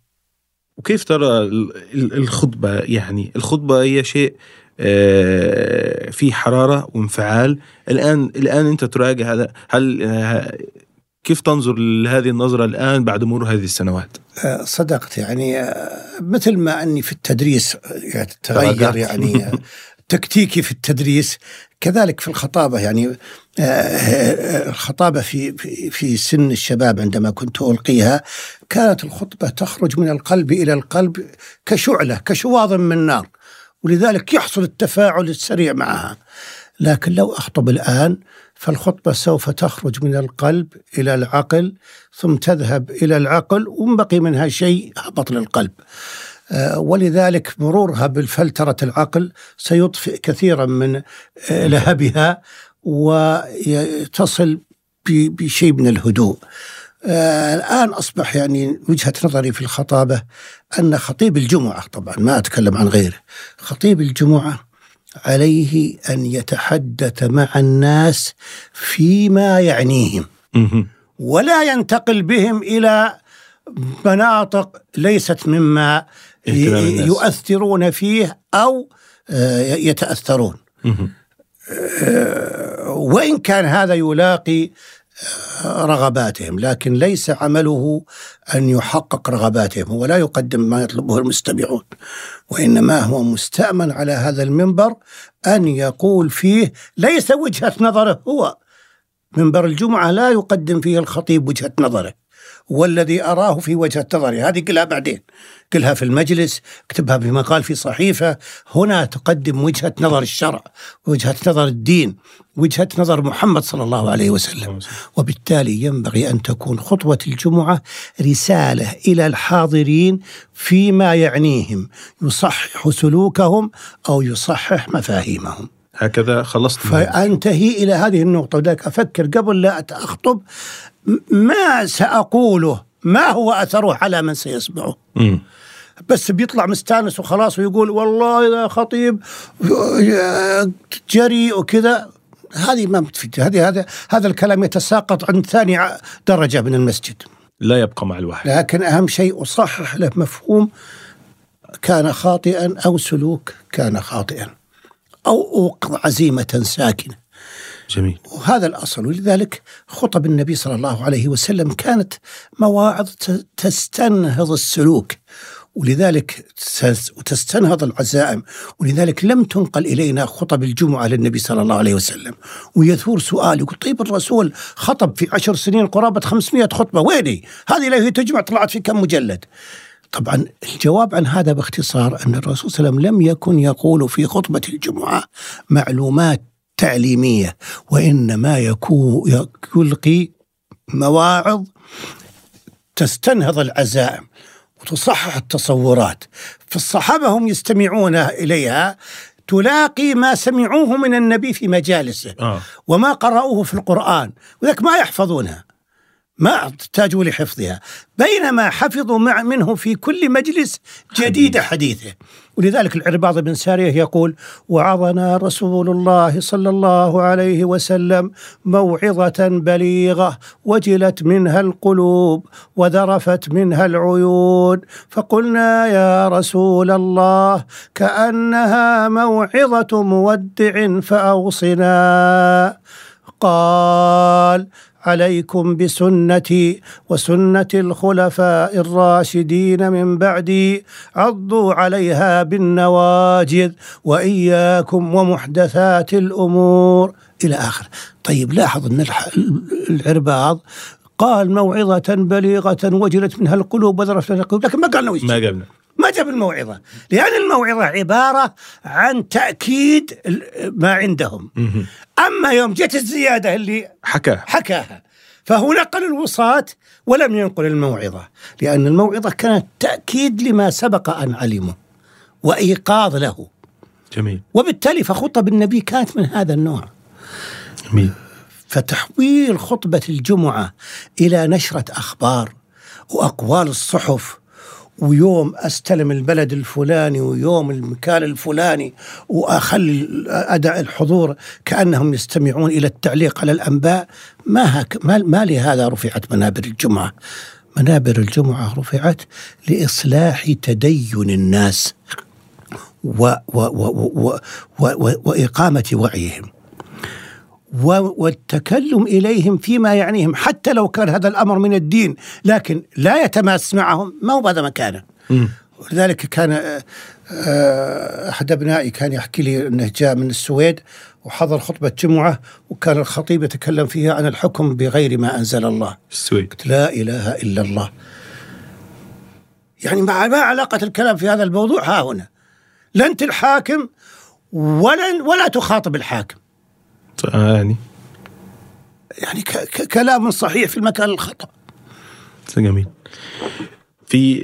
وكيف ترى الخطبة؟ يعني الخطبة هي شيء في حرارة وانفعال. الآن الآن أنت تراجع هذا. هل آه، كيف تنظر لهذه النظرة الآن بعد مرور هذه السنوات؟ آه، صدقت. يعني مثل ما أني في التدريس يعني تغير يعني تكتيكي في التدريس كذلك في الخطابة. يعني الخطابة في في سن الشباب عندما كنت ألقيها كانت الخطبة تخرج من القلب إلى القلب كشعلة كشواظ من نار. ولذلك يحصل التفاعل السريع معها. لكن لو أخطب الآن فالخطبة سوف تخرج من القلب إلى العقل ثم تذهب إلى العقل وبقي منها شيء هبط للقلب آه، ولذلك مرورها بالفلترة العقل سيطفئ كثيرا من آه، لهبها وتصل بشيء من الهدوء. آه الآن أصبح يعني وجهة نظري في الخطابة أن خطيب الجمعة طبعا ما أتكلم عن غيره خطيب الجمعة عليه أن يتحدث مع الناس فيما يعنيهم. ولا ينتقل بهم إلى مناطق ليست مما يؤثرون فيه أو آه، يتأثرون. آه، وإن كان هذا يلاقي رغباتهم لكن ليس عمله أن يحقق رغباتهم هو لا يقدم ما يطلبه المستمعون وإنما هو مستأمن على هذا المنبر أن يقول فيه ليس وجهة نظره هو منبر الجمعة لا يقدم فيه الخطيب وجهة نظره. والذي أراه في وجهة نظري هذه كلها بعدين. كلها في المجلس اكتبها بمقال في صحيفة. هنا تقدم وجهة نظر الشرع وجهة نظر الدين وجهة نظر محمد صلى الله عليه وسلم. وبالتالي ينبغي أن تكون خطوة الجمعة رسالة إلى الحاضرين فيما يعنيهم يصحح سلوكهم أو يصحح مفاهيمهم. هكذا خلصت. فأنتهي إلى هذه النقطة. وذلك أفكر قبل لا أخطب ما سأقوله؟ ما هو أثره على من سيسمعه؟ م. بس بيطلع مستانس وخلاص ويقول والله يا خطيب جريء وكذا. هذه ما بتفيد. هذه هذا هذا الكلام يتساقط عند ثاني درجة من المسجد. لا يبقى مع الوحي. لكن أهم شيء أصحح له مفهوم كان خاطئا أو سلوك كان خاطئا أو أوقظ عزيمة ساكنة. جميل. وهذا الأصل. ولذلك خطب النبي صلى الله عليه وسلم كانت مواعظ تستنهض السلوك ولذلك وتستنهض العزائم. ولذلك لم تنقل إلينا خطب الجمعة للنبي صلى الله عليه وسلم. ويثور سؤال يقول طيب الرسول خطب في عشر سنين قرابة 500 خطبة ويني؟ هذه لا هي تجمع طلعت في كم مجلد. طبعا الجواب عن هذا باختصار أن الرسول صلى الله عليه وسلم لم يكن يقول في خطبة الجمعة معلومات تعليمية وإنما يكون يلقي مواعظ تستنهض العزائم وتصحح التصورات. فالصحابة هم يستمعون إليها تلاقي ما سمعوه من النبي في مجالسه آه. وما قرأوه في القرآن وذلك ما يحفظونها ما احتاجوا لحفظها. بينما حفظوا مع منه في كل مجلس جديد حديثه. ولذلك العرباض بن سارية يقول وعظنا رسول الله صلى الله عليه وسلم موعظة بليغة وجلت منها القلوب وذرفت منها العيون. فقلنا يا رسول الله كأنها موعظة مودع فأوصنا. قال عليكم بسنتي وسنة الخلفاء الراشدين من بعدي عضوا عليها بالنواجذ وإياكم ومحدثات الأمور. إلى اخره. طيب لاحظ أن العرباض قال موعظة بليغة وجلت منها القلوب وذرفت القلوب لكن ما قال ما قالنا ما جاب الموعظة. لأن الموعظة عبارة عن تأكيد ما عندهم. أما يوم جت الزيادة اللي حكاها. حكاها فهو نقل الوصاة ولم ينقل الموعظة لأن الموعظة كانت تأكيد لما سبق أن علمه وإيقاظ له. جميل. وبالتالي فخطب النبي كانت من هذا النوع. جميل. فتحويل خطبة الجمعة إلى نشرة أخبار وأقوال الصحف ويوم أستلم البلد الفلاني ويوم المكان الفلاني وأخلي اداء الحضور كأنهم يستمعون إلى التعليق على الأنباء ما هك ما, ما لهذا رفعت منابر الجمعة. منابر الجمعة رفعت لإصلاح تدين الناس و و و و و وإقامة وعيهم. والتكلم إليهم فيما يعنيهم حتى لو كان هذا الأمر من الدين لكن لا يتماس معهم ما هو هذا مكانه. ولذلك كان آه، آه، أحد أبنائي كان يحكي لي أنه جاء من السويد وحضر خطبة جمعة وكان الخطيب يتكلم فيها عن الحكم بغير ما أنزل الله. السويد. قلت لا إله إلا الله. يعني ما ما علاقة الكلام في هذا الموضوع؟ ها هنا. لا أنت الحاكم ولا ولا تخاطب الحاكم. يعني يعني كلام صحيح في المكان الخطأ. جميل. في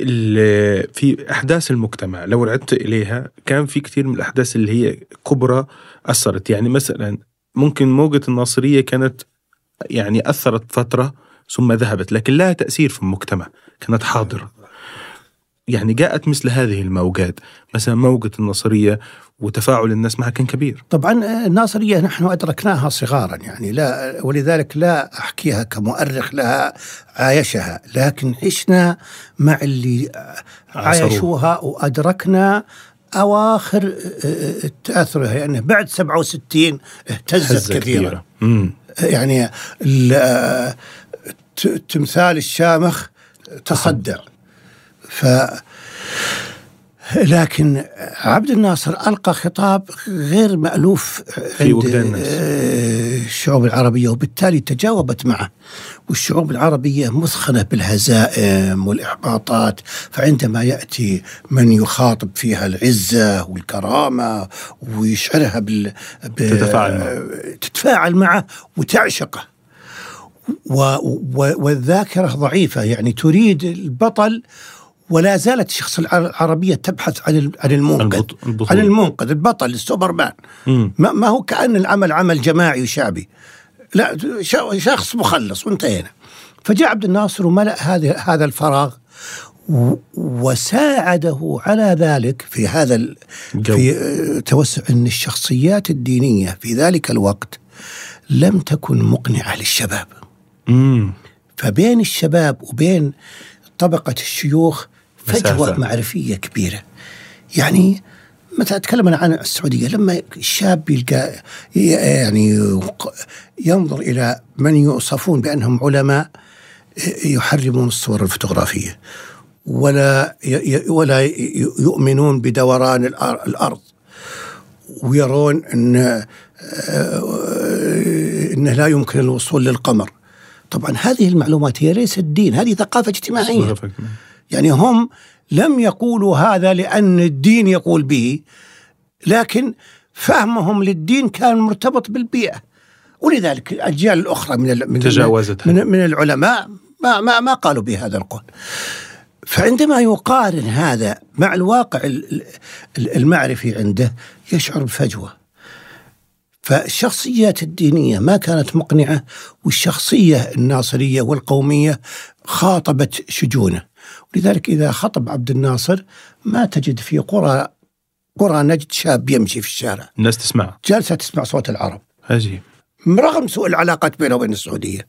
في أحداث المجتمع لو رجعت إليها كان في كثير من الأحداث اللي هي كبرى أثرت. يعني مثلا ممكن موجة الناصرية كانت يعني أثرت فترة ثم ذهبت لكن لها تأثير في المجتمع كانت حاضرة. يعني جاءت مثل هذه الموجات مثلا موجة النصرية وتفاعل الناس معها كان كبير. طبعا آه، الناصرية نحن أدركناها صغارا يعني لا ولذلك لا أحكيها كمؤرخ لها عايشها. لكن عشنا مع اللي عايشوها وأدركنا أواخر آه، آه، تأثرها. يعني بعد 67 اهتزت كثيرا. يعني التمثال الشامخ تصدع. ف لكن عبد الناصر ألقى خطاب غير مألوف عند الشعوب العربية وبالتالي تجاوبت معه. والشعوب العربية مثخنة بالهزائم والإحباطات فعندما يأتي من يخاطب فيها العزة والكرامة ويشعرها بال... ب... تتفاعل معه. تتفاعل معه وتعشقه. و... و... والذاكرة ضعيفة يعني تريد البطل ولا زالت الشخص العربية تبحث عن عن المنقذ. عن المنقذ البطل السوبرمان. ما هو كأن العمل عمل جماعي وشعبي. لا شخص مخلص وانتهينا. فجاء عبد الناصر وملأ هذا هذا الفراغ وساعده على ذلك في هذا في توسع ان الشخصيات الدينية. في ذلك الوقت لم تكن مقنعة للشباب. مم. فبين الشباب وبين طبقة الشيوخ فجوة معرفية كبيرة. يعني مثلا اتكلم أنا عن السعودية لما الشاب يلقى يعني ينظر إلى من يوصفون بأنهم علماء يحرمون الصور الفوتوغرافية ولا ولا يؤمنون بدوران الأرض ويرون أن انه لا يمكن الوصول للقمر. طبعا هذه المعلومات هي ليست دين هذه ثقافة اجتماعية. يعني هم لم يقولوا هذا لأن الدين يقول به لكن فهمهم للدين كان مرتبط بالبيئة. ولذلك الأجيال الأخرى من من, تجاوزت من, من العلماء ما ما ما قالوا بهذا القول. فعندما يقارن هذا مع الواقع المعرفي عنده يشعر بفجوة. فالشخصيات الدينية ما كانت مقنعة والشخصية الناصرية والقومية خاطبت شجونه. لذلك إذا خطب عبد الناصر ما تجد في قرى قرى نجد شاب يمشي في الشارع. الناس تسمع. جالسة تسمع صوت العرب. عجيب. رغم سوء العلاقات بينه وبين السعودية.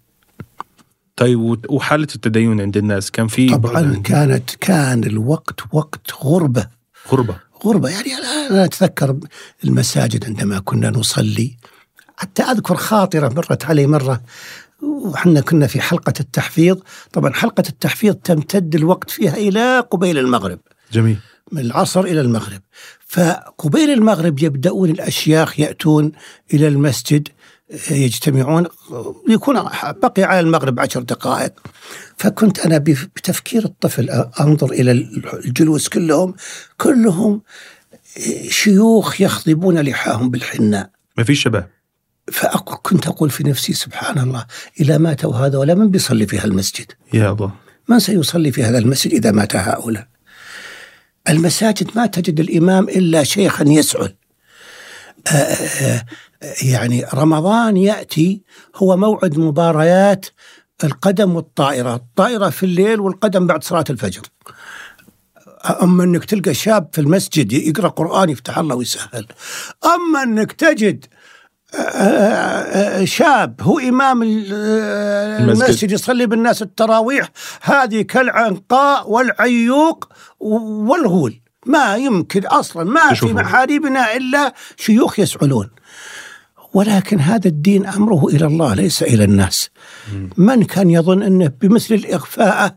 طيب وحالة التدين عند الناس كان في طبعا كانت كان الوقت وقت غربة. غربة. غربة. يعني أنا أتذكر المساجد عندما كنا نصلي. حتى أذكر خاطرة مرت علي مرة. وحنا كنا في حلقة التحفيظ. طبعا حلقة التحفيظ تمتد الوقت فيها إلى قبيل المغرب. جميل. من العصر إلى المغرب. فقبيل المغرب يبدأون الأشياخ يأتون إلى المسجد يجتمعون يكون بقي على المغرب عشر دقائق. فكنت أنا بتفكير الطفل أنظر إلى الجلوس كلهم كلهم شيوخ يخضبون لحاهم بالحناء. ما في شباب. فكنت أقول في نفسي سبحان الله إذا ماتوا هذولا من بيصلي في هالمسجد يا الله. من سيصلي في هذا المسجد إذا مات هؤلاء؟ المساجد ما تجد الإمام إلا شيخا يسعل. آه، آه، يعني رمضان يأتي هو موعد مباريات القدم والطائرة. الطائرة في الليل والقدم بعد صلاة الفجر. أما أنك تلقى شاب في المسجد يقرأ قرآن يفتح الله ويسهل. أما أنك تجد شاب هو إمام المسجد, يصلي بالناس التراويح. هذه كالعنقاء والعيوق والغول. ما يمكن أصلا ما في محاريبنا إلا شيوخ يسعلون. ولكن هذا الدين أمره إلى الله ليس إلى الناس. من كان يظن أنه بمثل الإخفاء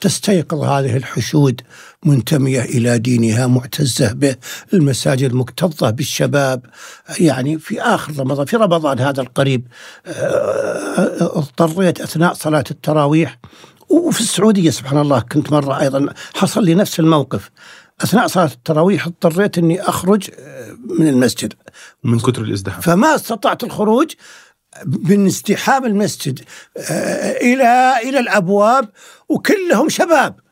تستيقظ هذه الحشود؟ منتمية إلى دينها معتزة به المساجد مكتظة بالشباب. يعني في آخر رمضان في رمضان هذا القريب آه، اضطريت أثناء صلاة التراويح. وفي السعودية سبحان الله كنت مرة أيضا حصل لي نفس الموقف. أثناء صلاة التراويح اضطريت إني أخرج آه، من المسجد. من كثر الازدحام فما استطعت الخروج من ازدحام المسجد آه، إلى إلى الأبواب وكلهم شباب.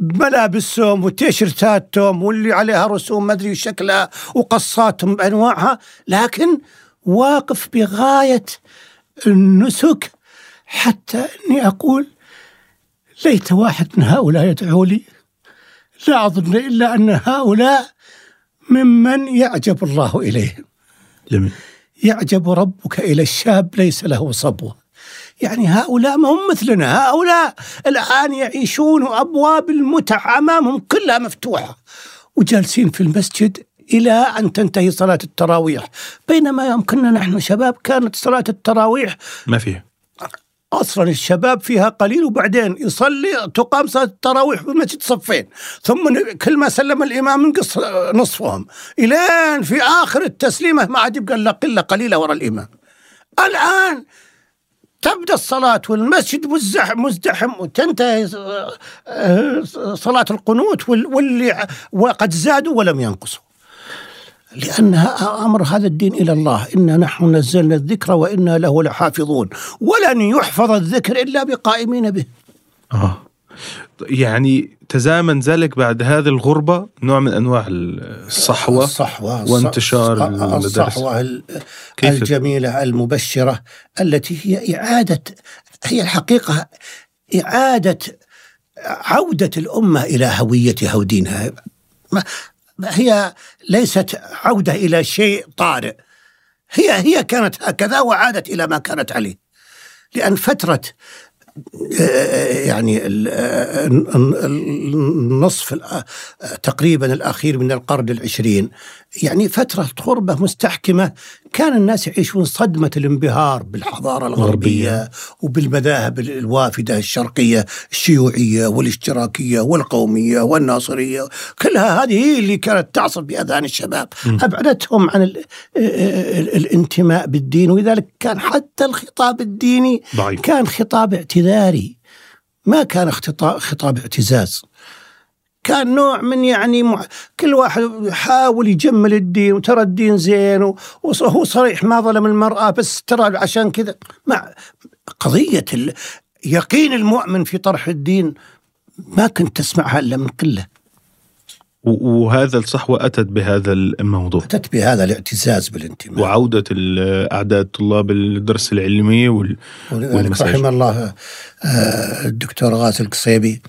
ملابسهم وتيشرتاتهم واللي عليها رسوم ما أدري شكلها وقصاتهم بأنواعها لكن واقف بغاية النسك حتى إني أقول ليت واحد من هؤلاء يدعو لي. لا أظن إلا أن هؤلاء ممن يعجب الله إليهم. جميل. يعجب ربك إلى الشاب ليس له صبوة. يعني هؤلاء ما هم مثلنا. هؤلاء الآن يعيشون أبواب المتع أمامهم كلها مفتوحة. وجالسين في المسجد إلى أن تنتهي صلاة التراويح. بينما يوم كنا نحن شباب كانت صلاة التراويح ما فيها. أصلا الشباب فيها قليل وبعدين يصلي تقام صلاة التراويح في المسجد صفين. ثم كل ما سلم الإمام ينقص نصفهم. إلين في آخر التسليمة ما عاد يبقى إلا قلة قليلة وراء الإمام. الآن تبدأ الصلاة والمسجد مزدحم مزدحم وتنتهي آه، صلاة القنوت واللي وقد زادوا ولم ينقصوا. لأنها أمر هذا الدين إلى الله إنا نحن نزلنا الذكر وإنا له لحافظون ولن يحفظ الذكر إلا بقائمين به آه. يعني تزامن ذلك بعد هذه الغربة نوع من أنواع الصحوة, الصحوة وانتشار الصحوة الجميلة المبشرة التي هي إعادة هي الحقيقة إعادة عودة الأمة إلى هويتها ودينها. هي ليست عودة إلى شيء طارئ. هي هي كانت هكذا وعادت إلى ما كانت عليه. لأن فترة يعني النصف تقريبا الأخير من القرن العشرين. يعني فترة غربة مستحكمة كان الناس يعيشون صدمة الانبهار بالحضارة الغربية وبالمذاهب الوافدة الشرقية الشيوعية والاشتراكية والقومية والناصرية. كلها هذه هي اللي كانت تعصف بأذهان الشباب. أبعدتهم عن الانتماء بالدين ولذلك كان حتى الخطاب الديني ضعيف. كان خطاب اعتذاري. ما كان خطاب اعتزاز. كان نوع من يعني مع... كل واحد يحاول يجمل الدين وترى الدين زين وهو صريح ما ظلم المرأة بس ترى عشان كذا مع قضية ال... يقين المؤمن في طرح الدين ما كنت تسمعها إلا من قلة. وهذا الصحوة أتت بهذا الموضوع. أتت بهذا الاعتزاز بالانتماء. وعودة أعداد طلاب الدرس العلمي وال... رحم الله آه، الدكتور غازي القصيبي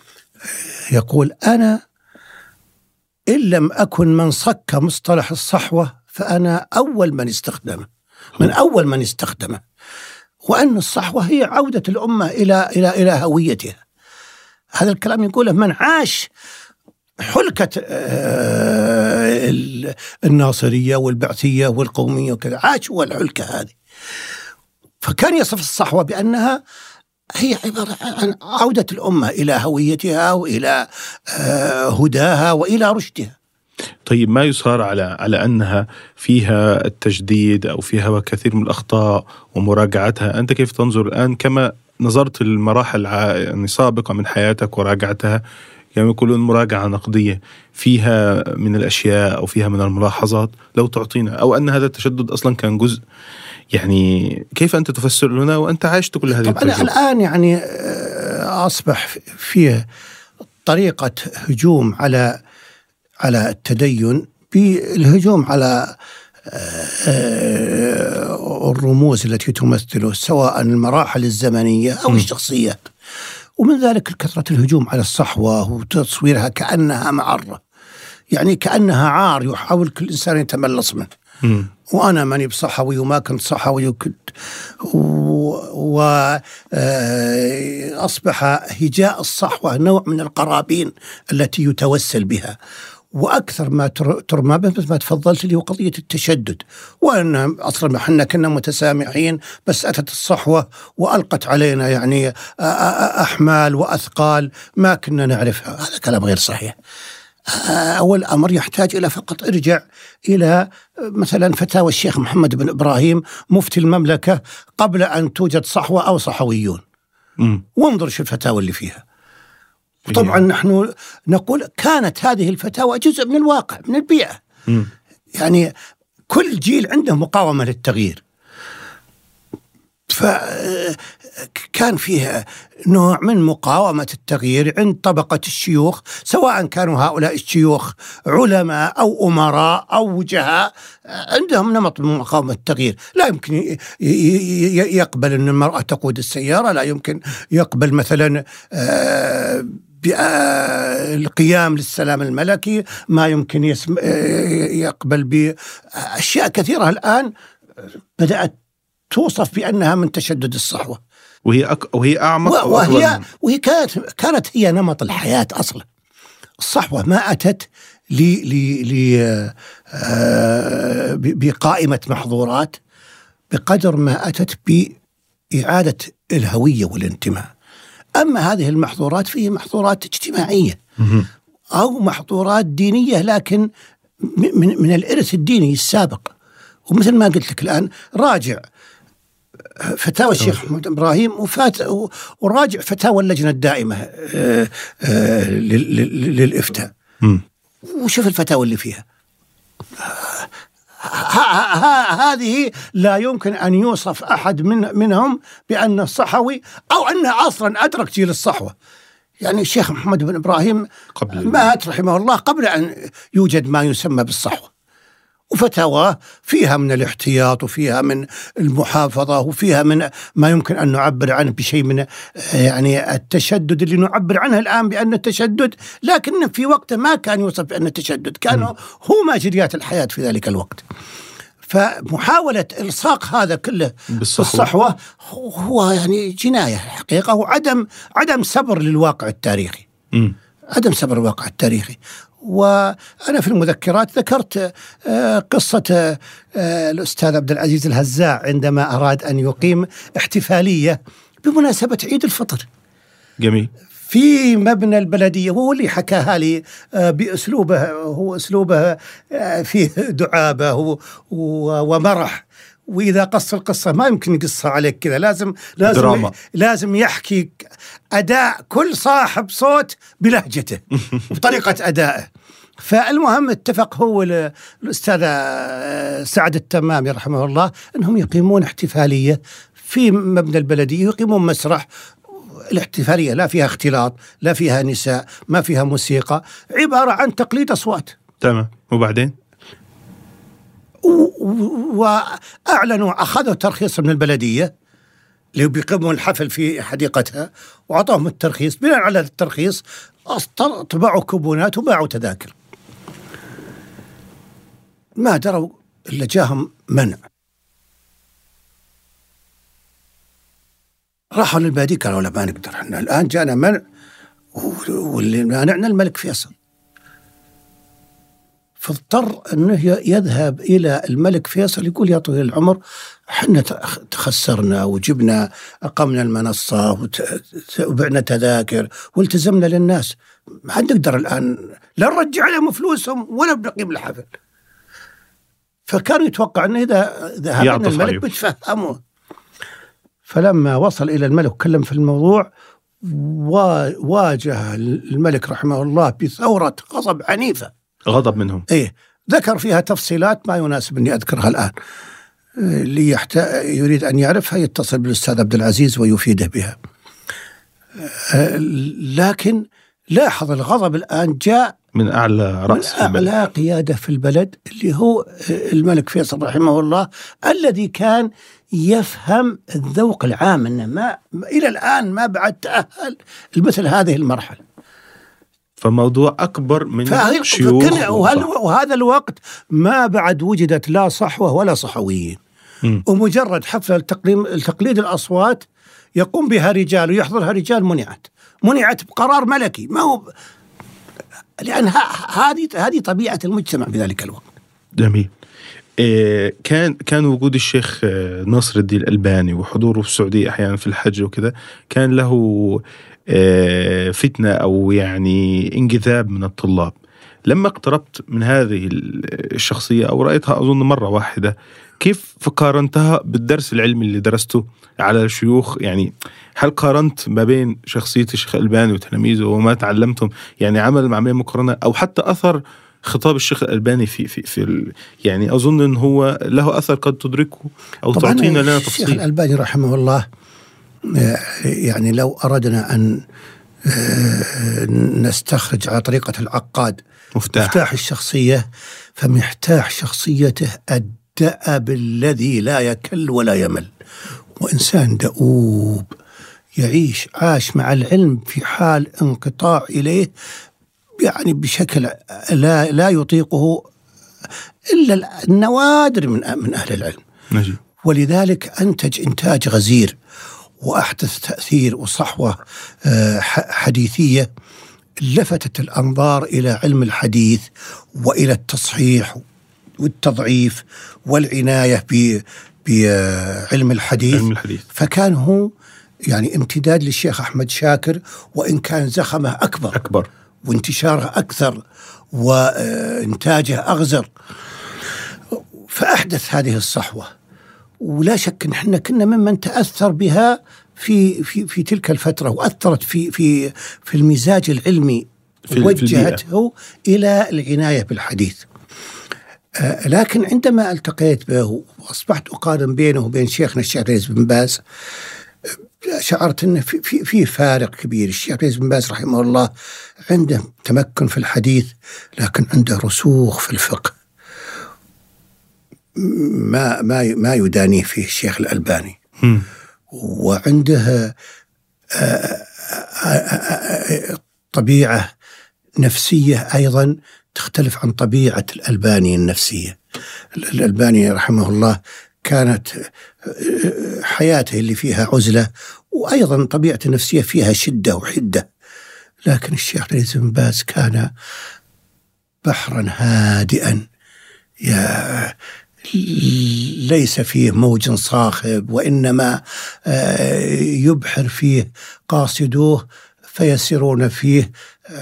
يقول أنا إن لم أكن من صك مصطلح الصحوة فأنا أول من استخدمه من أول من استخدمه. وأن الصحوة هي عودة الأمة إلى إلى إلى هويتها. هذا الكلام يقوله من عاش حلكة آه، الناصرية والبعثية والقومية وكذا عاشوا الحلكة هذه. فكان يصف الصحوة بأنها هي عبارة عن عودة الأمة إلى هويتها وإلى آه، هداها وإلى رشدها. طيب ما يصار على على أنها فيها التجديد أو فيها كثير من الأخطاء ومراجعتها، أنت كيف تنظر الآن؟ كما نظرت المراحل يعني سابقة من حياتك وراجعتها يعني يقولون مراجعة نقدية فيها من الأشياء أو فيها من الملاحظات لو تعطينا أو أن هذا التشدد أصلا كان جزء يعني كيف أنت تفسر لنا وأنت عشت كل هذه التجربة؟ الآن يعني آه، أصبح فيه طريقة هجوم على على التدين بالهجوم على آه، الرموز التي تمثله سواء المراحل الزمنية أو الشخصيات. ومن ذلك كثرة الهجوم على الصحوة وتصويرها كأنها معرة. يعني كأنها عار يحاول كل إنسان يتملص منه. وأنا ماني بصحوي وما كنت صحوي وكنت واصبح هجاء الصحوة نوع من القرابين التي يتوسل بها. وأكثر ما ترمى به مثل ما تفضلت اللي هو قضية التشدد. وأن أصلا إحنا كنا متسامحين بس أتت الصحوة وألقت علينا يعني أحمال وأثقال ما كنا نعرفها. هذا كلام غير صحيح. أول أمر يحتاج إلى فقط إرجع إلى مثلا فتاوى الشيخ محمد بن إبراهيم مفتي المملكة قبل أن توجد صحوة أو صحويون. وانظر شو الفتاوى اللي فيها. طبعا نحن نقول كانت هذه الفتاوى جزء من الواقع من البيئة. يعني كل جيل عنده مقاومة للتغيير. فكان فيه نوع من مقاومة التغيير عند طبقة الشيوخ سواء كانوا هؤلاء الشيوخ علماء أو أمراء أو وجهاء عندهم نمط من مقاومة التغيير. لا يمكن يقبل أن المرأة تقود السيارة لا يمكن يقبل مثلا آه، القيام للسلام الملكي ما يمكن يقبل بأشياء كثيرة. الآن بدأت توصف بأنها من تشدد الصحوة. وهي أك... وهي أعمق وهي وهي كانت كانت هي نمط الحياة أصلا. الصحوة ما أتت ل ل ل آه بقائمة محظورات بقدر ما أتت بإعادة الهوية والانتماء. أما هذه المحظورات فهي محظورات اجتماعية أو محظورات دينية لكن من من الإرث الديني السابق. ومثل ما قلت لك الآن راجع فتاوى الشيخ محمد إبراهيم وفات وراجع فتاوى اللجنة الدائمة آه، آه، للإفتاء وشوف الفتاوى اللي فيها هذه لا يمكن أن يوصف أحد من منهم بانه صحوي أو انه أصلا أدرك جيل الصحوة. يعني الشيخ محمد بن إبراهيم قبل مات رحمه الله قبل أن يوجد ما يسمى بالصحوة. وفتاواه فيها من الاحتياط وفيها من المحافظة وفيها من ما يمكن أن نعبر عنه بشيء من يعني التشدد اللي نعبر عنه الآن بأن التشدد لكن في وقته ما كان يوصف بأن التشدد كان هو ماجريات الحياة في ذلك الوقت. فمحاولة إلصاق هذا كله بالصحوة, بالصحوة هو يعني جناية حقيقة وعدم عدم صبر للواقع التاريخي. م. عدم صبر الواقع التاريخي. وأنا في المذكرات ذكرت آه، قصة آه، الأستاذ عبد العزيز الهزاع عندما أراد أن يقيم احتفالية بمناسبة عيد الفطر. جميل. في مبنى البلدية وهو اللي حكاها لي آه، بأسلوبه هو أسلوبه فيه دعابة ومرح. وإذا قص القصة ما يمكن يقصها عليك كذا. لازم لازم دراما. لازم يحكي أداء كل صاحب صوت بلهجته وطريقه أدائه. فالمهم اتفق هو الأستاذ آه، سعد التمامي رحمه الله إنهم يقيمون احتفالية في مبنى البلديه يقيمون مسرح. الاحتفالية لا فيها اختلاط لا فيها نساء ما فيها موسيقى عبارة عن تقليد أصوات. تمام. وبعدين؟ وأعلنوا أخذوا ترخيص من البلدية اللي بيقيمون الحفل في حديقتها واعطاهم الترخيص. بناء على الترخيص طبعوا كوبونات وباعوا تذاكر. ما دروا إلا جاهم منع. راحوا للبادية قالوا لا ما نقدر إحنا الآن جانا منع واللي مانعنا الملك فيصل. فاضطر أنه يذهب إلى الملك فيصل يقول يا طويل العمر إحنا تخسرنا وجبنا أقمنا المنصة وبعنا تذاكر والتزمنا للناس. ما نقدر الآن لا نرجع لهم فلوسهم ولا بنقيم الحفل. فكان يتوقع أنه إذا ذهب الملك بيتفهموا فلما وصل إلى الملك وكلم في الموضوع واجه الملك رحمه الله بثورة غضب عنيفة. غضب منهم. إيه ذكر فيها تفصيلات ما يناسب أني أذكرها الآن. اللي يحت... يريد أن يعرفها يتصل بالأستاذ عبد العزيز ويفيده بها. لكن لاحظ الغضب الآن جاء من أعلى رأس من أعلى البلد. قيادة في البلد اللي هو الملك فيصل رحمه الله الذي كان يفهم الذوق العام إنه ما إلى الآن ما بعد تأهل لمثل هذه المرحلة. فموضوع أكبر من شيوخ. وهذا الوقت ما بعد وجدت لا صحوة ولا صحويين. ومجرد حفل التقليم تقليد الأصوات يقوم بها رجال ويحضرها رجال منعت. منعت بقرار ملكي. ما هو لأن هذه هذه طبيعة المجتمع في ذلك الوقت. جميل. إيه كان كان وجود الشيخ آه، ناصر الدين الألباني وحضوره في السعودية أحيانا في الحج وكذا كان له آه، فتنة أو يعني انجذاب من الطلاب. لما اقتربت من هذه الشخصية أو رأيتها أظن مرة واحدة كيف قارنتها بالدرس العلمي اللي درسته على الشيوخ يعني هل قارنت ما بين شخصية الشيخ الألباني وتلاميذه وما تعلمتم يعني عمل عملية مقارنة أو حتى أثر خطاب الشيخ الألباني في في في ال يعني أظن أن هو له أثر قد تدركه أو طبعا تعطينا لنا الشيخ تفصيل. الألباني رحمه الله يعني لو أردنا أن آه، نستخرج على طريقة العقاد مفتاح. مفتاح الشخصية فمفتاح شخصيته الدأب الذي لا يكل ولا يمل. وإنسان دؤوب يعيش عاش مع العلم في حال انقطاع إليه يعني بشكل لا لا يطيقه إلا النوادر من من أهل العلم. نجي ولذلك أنتج إنتاج غزير. وأحدث تأثير وصحوة آه، ح- حديثية لفتت الأنظار إلى علم الحديث وإلى التصحيح والتضعيف والعناية ب- بعلم الحديث. علم الحديث. فكان هو يعني امتداد للشيخ أحمد شاكر وإن كان زخمه أكبر أكبر. وانتشاره أكثر وإنتاجه أغزر. فأحدث هذه الصحوة. ولا شك إن إحنا كنا ممن تأثر بها في في في تلك الفترة وأثرت في في في المزاج العلمي في- في وجهته إلى العناية بالحديث. آه، لكن عندما التقيت به وأصبحت أقارن بينه وبين شيخنا الشيخ ريز بن باز آه، شعرت انه في في في فارق كبير، الشيخ عبد العزيز بن باز رحمه الله عنده تمكن في الحديث لكن عنده رسوخ في الفقه. ما ما ما يدانيه فيه الشيخ الألباني. مم. وعنده آه، طبيعة نفسية أيضا تختلف عن طبيعة الألباني النفسية. الألباني رحمه الله كانت آه، حياته اللي فيها عزلة وأيضا طبيعته النفسية فيها شدة وحدة. لكن الشيخ رئيس بن باز كان بحرا هادئا. يا ليس فيه موج صاخب وإنما آه، يبحر فيه قاصدوه فيسيرون فيه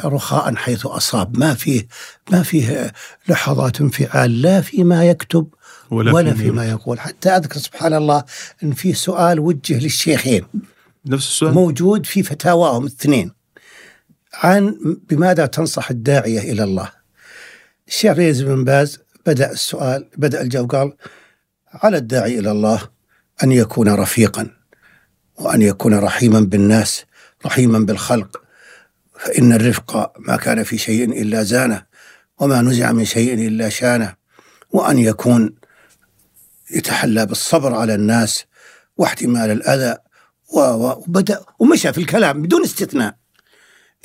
رخاء حيث أصاب. ما فيه ما فيه لحظات انفعال لا فيما يكتب ولا ولا, فيما يقول. حتى أذكر سبحان الله إن في سؤال وجه للشيخين. نفس السؤال؟ موجود في فتاواهم الاثنين. عن بماذا تنصح الداعية إلى الله؟ الشيخ ريز بن باز بدأ السؤال بدأ الجواب قال على الداعي إلى الله أن يكون رفيقا وأن يكون رحيما بالناس رحيما بالخلق. فإن الرفق ما كان في شيء إلا زانه وما نزع من شيء إلا شانه. وأن يكون يتحلى بالصبر على الناس واحتمال الأذى. وبدأ ومشى في الكلام بدون استثناء.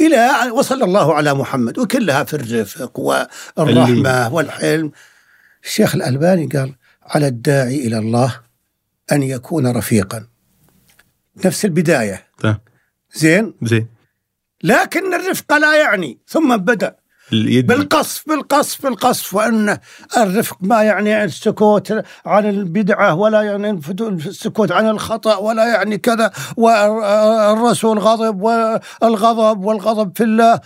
إلى وصلى الله على محمد وكلها في الرفق والرحمة والحلم. الشيخ الألباني قال على الداعي إلى الله أن يكون رفيقا. نفس البداية. زين؟ زين. لكن الرفق لا يعني. ثم بدأ. اليد. بالقصف بالقصف بالقصف. وأن الرفق ما يعني السكوت عن البدعة ولا يعني السكوت عن الخطأ ولا يعني كذا. والرسول غضب والغضب والغضب في الله.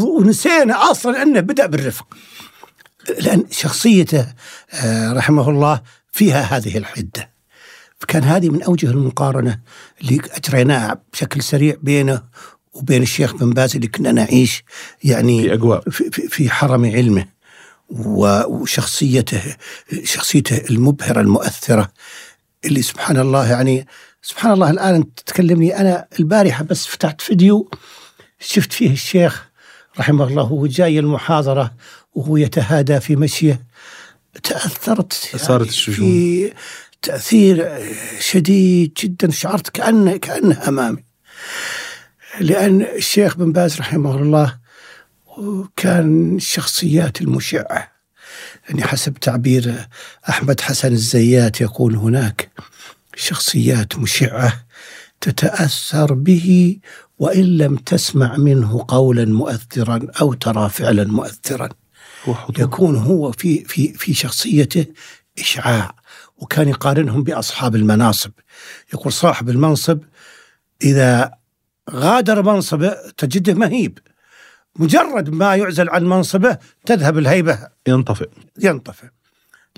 ونسينا أصلا أنه بدأ بالرفق. لأن شخصيته آه، رحمه الله فيها هذه الحدة. كان هذه من أوجه المقارنة اللي أجريناها بشكل سريع بينه وبين الشيخ بن باز اللي كنا نعيش يعني في أجواء. في, في, حرم علمه وشخصيته شخصيته المبهرة المؤثرة اللي سبحان الله يعني سبحان الله الآن أنت تكلمني أنا البارحة بس فتحت فيديو شفت فيه الشيخ رحمه الله وهو جاي المحاضرة وهو يتهادى في مشيه. تأثرت صارت الشجون. في تأثير شديد جدا. شعرت كانه كانه أمامي. لأن الشيخ بن باز رحمه الله كان الشخصيات المشعة. يعني حسب تعبير أحمد حسن الزيات يقول هناك شخصيات مشعة تتأثر به وإن لم تسمع منه قولا مؤثرا أو ترى فعلا مؤثرا. يكون هو في في في شخصيته إشعاع وكان يقارنهم بأصحاب المناصب. يقول صاحب المنصب إذا غادر منصبه تجده مهيب. مجرد ما يعزل عن منصبه تذهب الهيبة. ينطفئ. ينطفئ.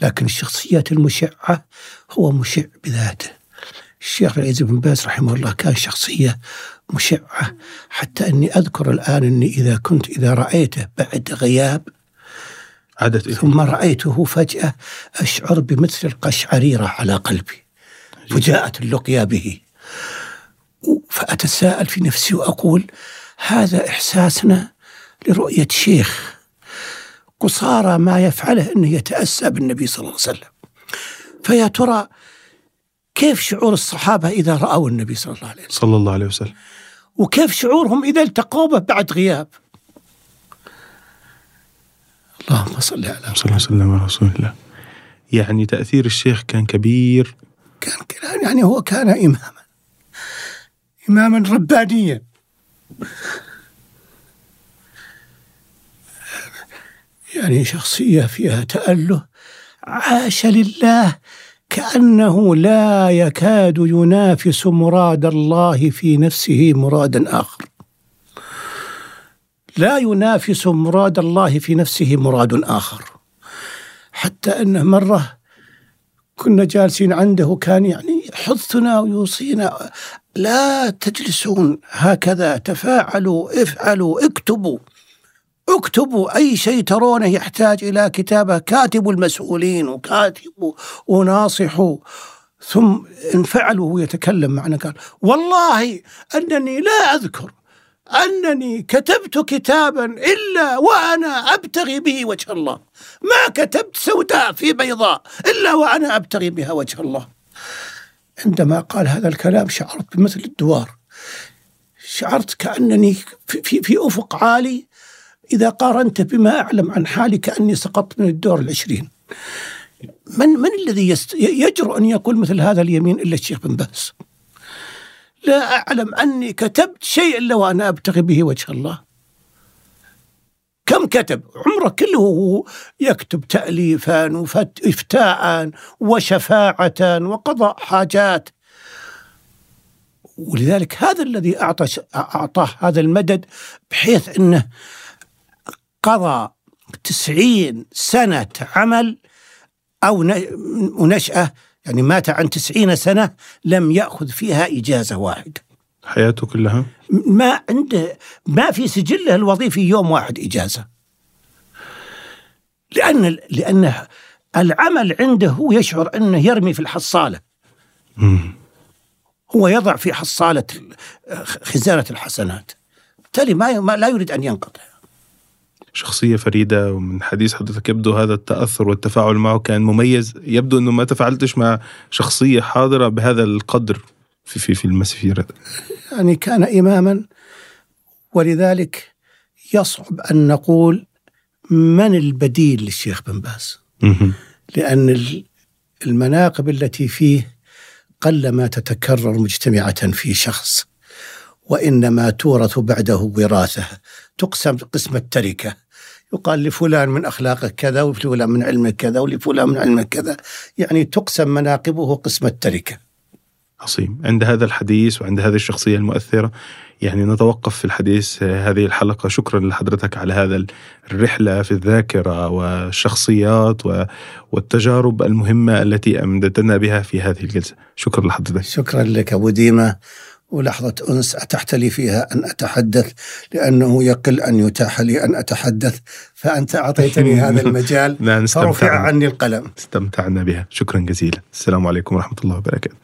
لكن الشخصيات المشعة هو مشع بذاته. الشيخ العزيز بن باز رحمه الله كان شخصية مشعة. حتى أني أذكر الآن أني إذا كنت إذا رأيته بعد غياب عادت ثم رأيته فجأة أشعر بمثل القشعريرة على قلبي فجاءت اللقيا به. فأتساءل في نفسي وأقول هذا إحساسنا لرؤية شيخ قصارى ما يفعله أنه يتأسى بالنبي صلى الله عليه وسلم. فيا ترى كيف شعور الصحابة إذا رأوا النبي صلى الله عليه وسلم؟ صلى الله عليه وسلم. وكيف شعورهم إذا التقوا به بعد غياب؟ اللهم صل على صلى الله وسلم على رسول الله. يعني تأثير الشيخ كان كبير؟ كان يعني هو كان إماما. إماما ربانيا. يعني شخصية فيها تأله. عاش لله كأنه لا يكاد ينافس مراد الله في نفسه مرادا آخر. لا ينافس مراد الله في نفسه مراد آخر. حتى أنه مرة كنا جالسين عنده كان يعني يحثنا ويوصينا لا تجلسون هكذا تفاعلوا افعلوا اكتبوا اكتبوا أي شيء ترونه يحتاج إلى كتابة كاتبوا المسؤولين وكاتبوا وناصحوا ثم انفعلوا وهو يتكلم معنا قال والله أنني لا أذكر أنني كتبت كتابا إلا وأنا أبتغي به وجه الله. ما كتبت سوداء في بيضاء إلا وأنا أبتغي بها وجه الله. عندما قال هذا الكلام شعرت بمثل الدوار. شعرت كأنني في, في, في أفق عالي. إذا قارنت بما أعلم عن حالي كأني سقطت من الدور العشرين. من من الذي. يجرؤ أن يقول مثل هذا اليمين إلا الشيخ بن باز؟ لا أعلم أني كتبت شيء إلا وأنا أبتغي به وجه الله. كم كتب؟ عمره كله يكتب تأليفا وإفتاء وشفاعة وقضاء حاجات. ولذلك هذا الذي أعطى أعطاه هذا المدد بحيث أنه قضى تسعين سنة عمل أو نشأة يعني مات عن تسعين سنة لم يأخذ فيها إجازة واحدة حياته كلها؟ ما عنده ما في سجله الوظيفي يوم واحد إجازة. لأن لأن العمل عنده هو يشعر أنه يرمي في الحصالة. مم. هو يضع في حصالة خزانة الحسنات. بالتالي ما لا يريد أن ينقطع. شخصية فريدة ومن حديث حضرتك يبدو هذا التأثر والتفاعل معه كان مميز. يبدو أنه ما تفاعلتش مع شخصية حاضرة بهذا القدر في في في المسيرة. يعني كان إماما ولذلك يصعب أن نقول من البديل للشيخ بن باز؟ لأن المناقب التي فيه قلما تتكرر مجتمعة في شخص وإنما تورث بعده وراثة. تقسم قسم التركة. يقال لفلان من أخلاقه كذا ولفلان من علمه كذا ولفلان من علمه كذا. يعني تقسم مناقبه قسم التركة. عظيم. عند هذا الحديث وعند هذه الشخصية المؤثرة يعني نتوقف في الحديث هذه الحلقة. شكرا لحضرتك على هذا الرحلة في الذاكرة والشخصيات والتجارب المهمة التي أمدتنا بها في هذه الجلسة. شكرا لحضرتك. شكرا لك أبو ديمة ولحظة أنس أتحت لي فيها أن أتحدث؟ لأنه يقل أن يتاح لي أن أتحدث. فأنت أعطيتني هذا المجال. نعم فرفع عني القلم. استمتعنا بها. شكرا جزيلا. السلام عليكم ورحمة الله وبركاته.